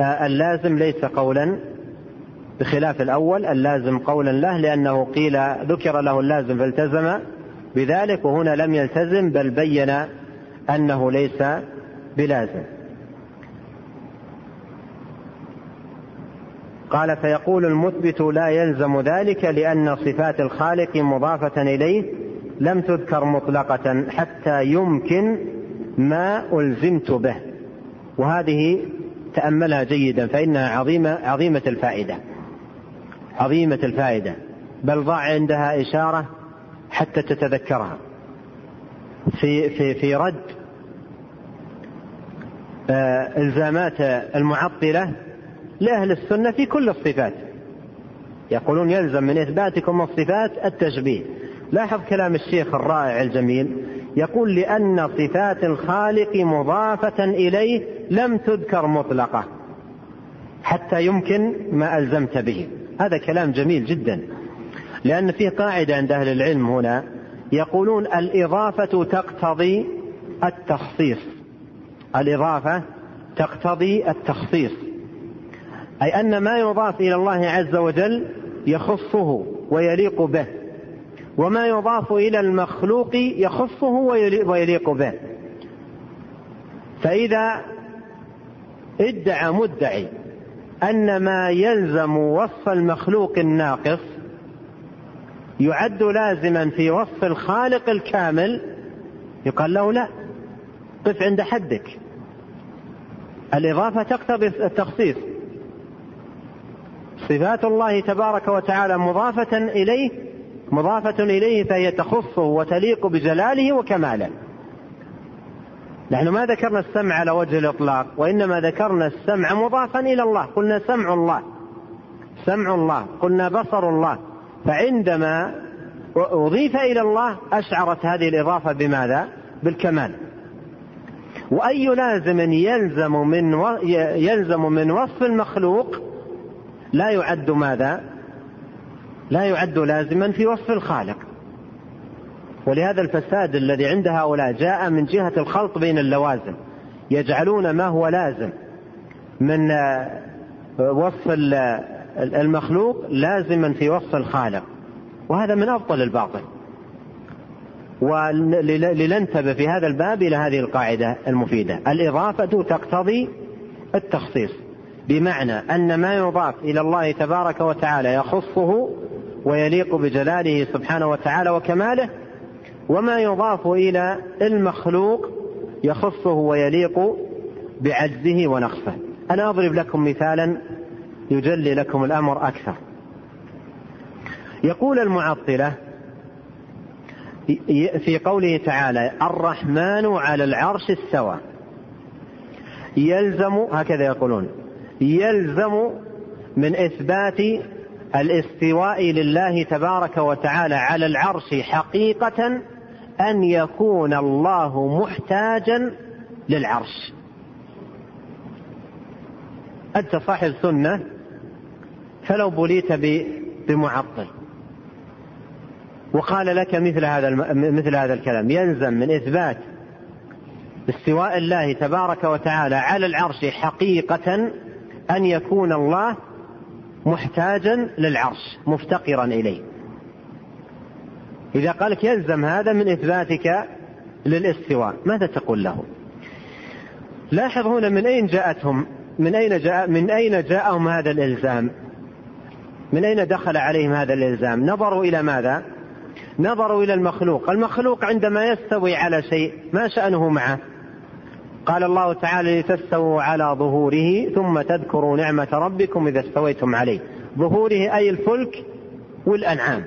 آه، اللازم ليس قولا بخلاف الأول اللازم قولا له لأنه قيل ذكر له اللازم فالتزم بذلك وهنا لم يلتزم بل بين أنه ليس بلازم. قال فيقول المثبت لا يلزم ذلك لأن صفات الخالق مضافة إليه لم تذكر مطلقة حتى يمكن ما ألزمت به. وهذه تأملها جيدا فإنها عظيمة عظيمة الفائدة. عظيمة الفائدة. بل ضع عندها إشارة حتى تتذكرها. في في في رد آه، الزامات المعطلة لأهل السنة في كل الصفات. يقولون يلزم من إثباتكم الصفات التشبيه. لاحظ كلام الشيخ الرائع الجميل يقول لأن صفات الخالق مضافة إليه لم تذكر مطلقة حتى يمكن ما ألزمت به. هذا كلام جميل جدا. لأن فيه قاعدة عند أهل العلم هنا يقولون الإضافة تقتضي التخصيص. الإضافة تقتضي التخصيص. أي أن ما يضاف إلى الله عز وجل يخصه ويليق به. وما يضاف إلى المخلوق يخصه ويليق به. فإذا ادعى مدعي أن ما يلزم وصف المخلوق الناقص يعد لازما في وصف الخالق الكامل؟ يقال له لا. قف عند حدك. الإضافة تقتضي التخصيص. صفات الله تبارك وتعالى مضافة إليه مضافة إليه فهي تخصه وتليق بجلاله وكماله. نحن ما ذكرنا السمع على وجه الإطلاق وإنما ذكرنا السمع مضافا إلى الله. قلنا سمع الله. سمع الله. قلنا بصر الله. فعندما أضيف إلى الله أشعرت هذه الإضافة بماذا؟ بالكمال وأي لازم يلزم من و... يلزم من وصف المخلوق لا يعد ماذا؟ لا يعد لازما في وصف الخالق ولهذا الفساد الذي عند هؤلاء جاء من جهة الخلط بين اللوازم يجعلون ما هو لازم من وصف المخلوق لازما في وصف الخالق. وهذا من أبطل الباطل. ولننتبه في هذا الباب إلى هذه القاعدة المفيدة. الإضافة تقتضي التخصيص بمعنى أن ما يضاف إلى الله تبارك وتعالى يخصه ويليق بجلاله سبحانه وتعالى وكماله وما يضاف إلى المخلوق يخصه ويليق بعجزه ونقصه. أنا أضرب لكم مثالا يجلي لكم الأمر أكثر. يقول المعطلة في قوله تعالى الرحمن على العرش استوى. يلزم هكذا يقولون يلزم من إثبات الاستواء لله تبارك وتعالى على العرش حقيقة أن يكون الله محتاجا للعرش. أنت صاحب سنة فلو بليت بمعطل. وقال لك مثل هذا مثل هذا الكلام. يلزم من إثبات استواء الله تبارك وتعالى على العرش حقيقة أن يكون الله محتاجا للعرش مفتقرا إليه. إذا قالك يلزم هذا من إثباتك للاستواء ماذا تقول له؟ لاحظ هنا من أين جاءتهم من أين جاء من أين جاءهم هذا الإلزام؟ من أين دخل عليهم هذا الإلزام؟ نظروا إلى ماذا؟ نظروا إلى المخلوق. المخلوق عندما يستوي على شيء ما شأنه معه؟ قال الله تعالى لتستووا على ظهوره ثم تذكروا نعمة ربكم إذا استويتم عليه. ظهوره أي الفلك والأنعام.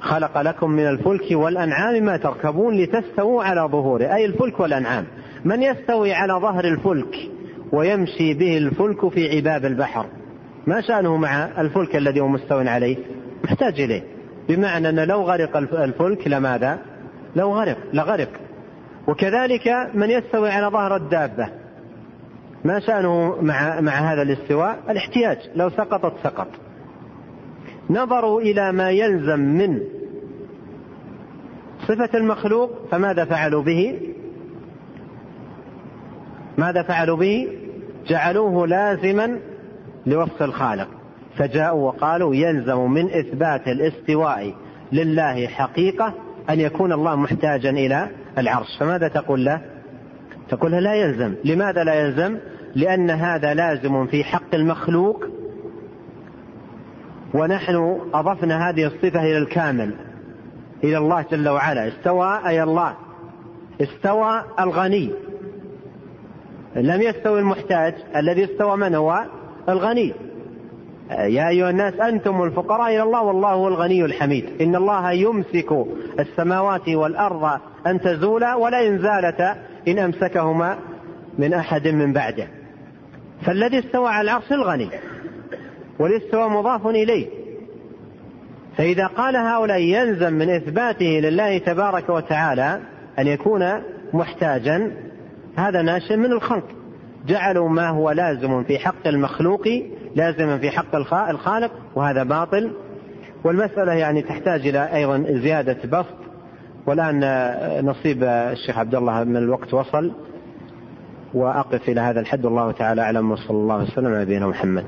خلق لكم من الفلك والأنعام ما تركبون لتستووا على ظهوره أي الفلك والأنعام. من يستوي على ظهر الفلك؟ ويمشي به الفلك في عباب البحر. ما شأنه مع الفلك الذي هو مستو عليه؟ محتاج إليه. بمعنى أن لو غرق الفلك لماذا؟ لو غرق لغرق. وكذلك من يستوي على ظهر الدابة. ما شأنه مع مع هذا الاستواء؟ الاحتياج. لو سقطت سقط. نظروا إلى ما يلزم من صفة المخلوق فماذا فعلوا به؟ ماذا فعلوا به؟ جعلوه لازما لوصف الخالق. فجاءوا وقالوا يلزم من إثبات الاستواء لله حقيقة أن يكون الله محتاجا إلى العرش. فماذا تقول له؟ تقول لا يلزم. لماذا لا يلزم؟ لأن هذا لازم في حق المخلوق. ونحن أضفنا هذه الصفة إلى الكامل إلى الله جل وعلا. استوى أي الله؟ استوى الغني. لم يستوي المحتاج الذي استوى من هو؟ الغني. يا أيها الناس أنتم الفقراء إلى الله والله هو الغني الحميد. إن الله يمسك السماوات والأرض أن تزولا ولئن زالتا إن أمسكهما من أحد من بعده. فالذي استوى على العرش الغني والاستواء مضاف إليه. فإذا قال هؤلاء يلزم من إثباته لله تبارك وتعالى أن يكون محتاجا هذا ناشئ من الخلق. جعلوا ما هو لازم في حق المخلوق لازما في حق الخالق وهذا باطل. والمسألة يعني تحتاج إلى أيضا زيادة بسط. والآن نصيب الشيخ عبد الله من الوقت وصل. وأقف إلى هذا الحد. والله تعالى أعلم. وصلى الله وسلم على نبينا محمد.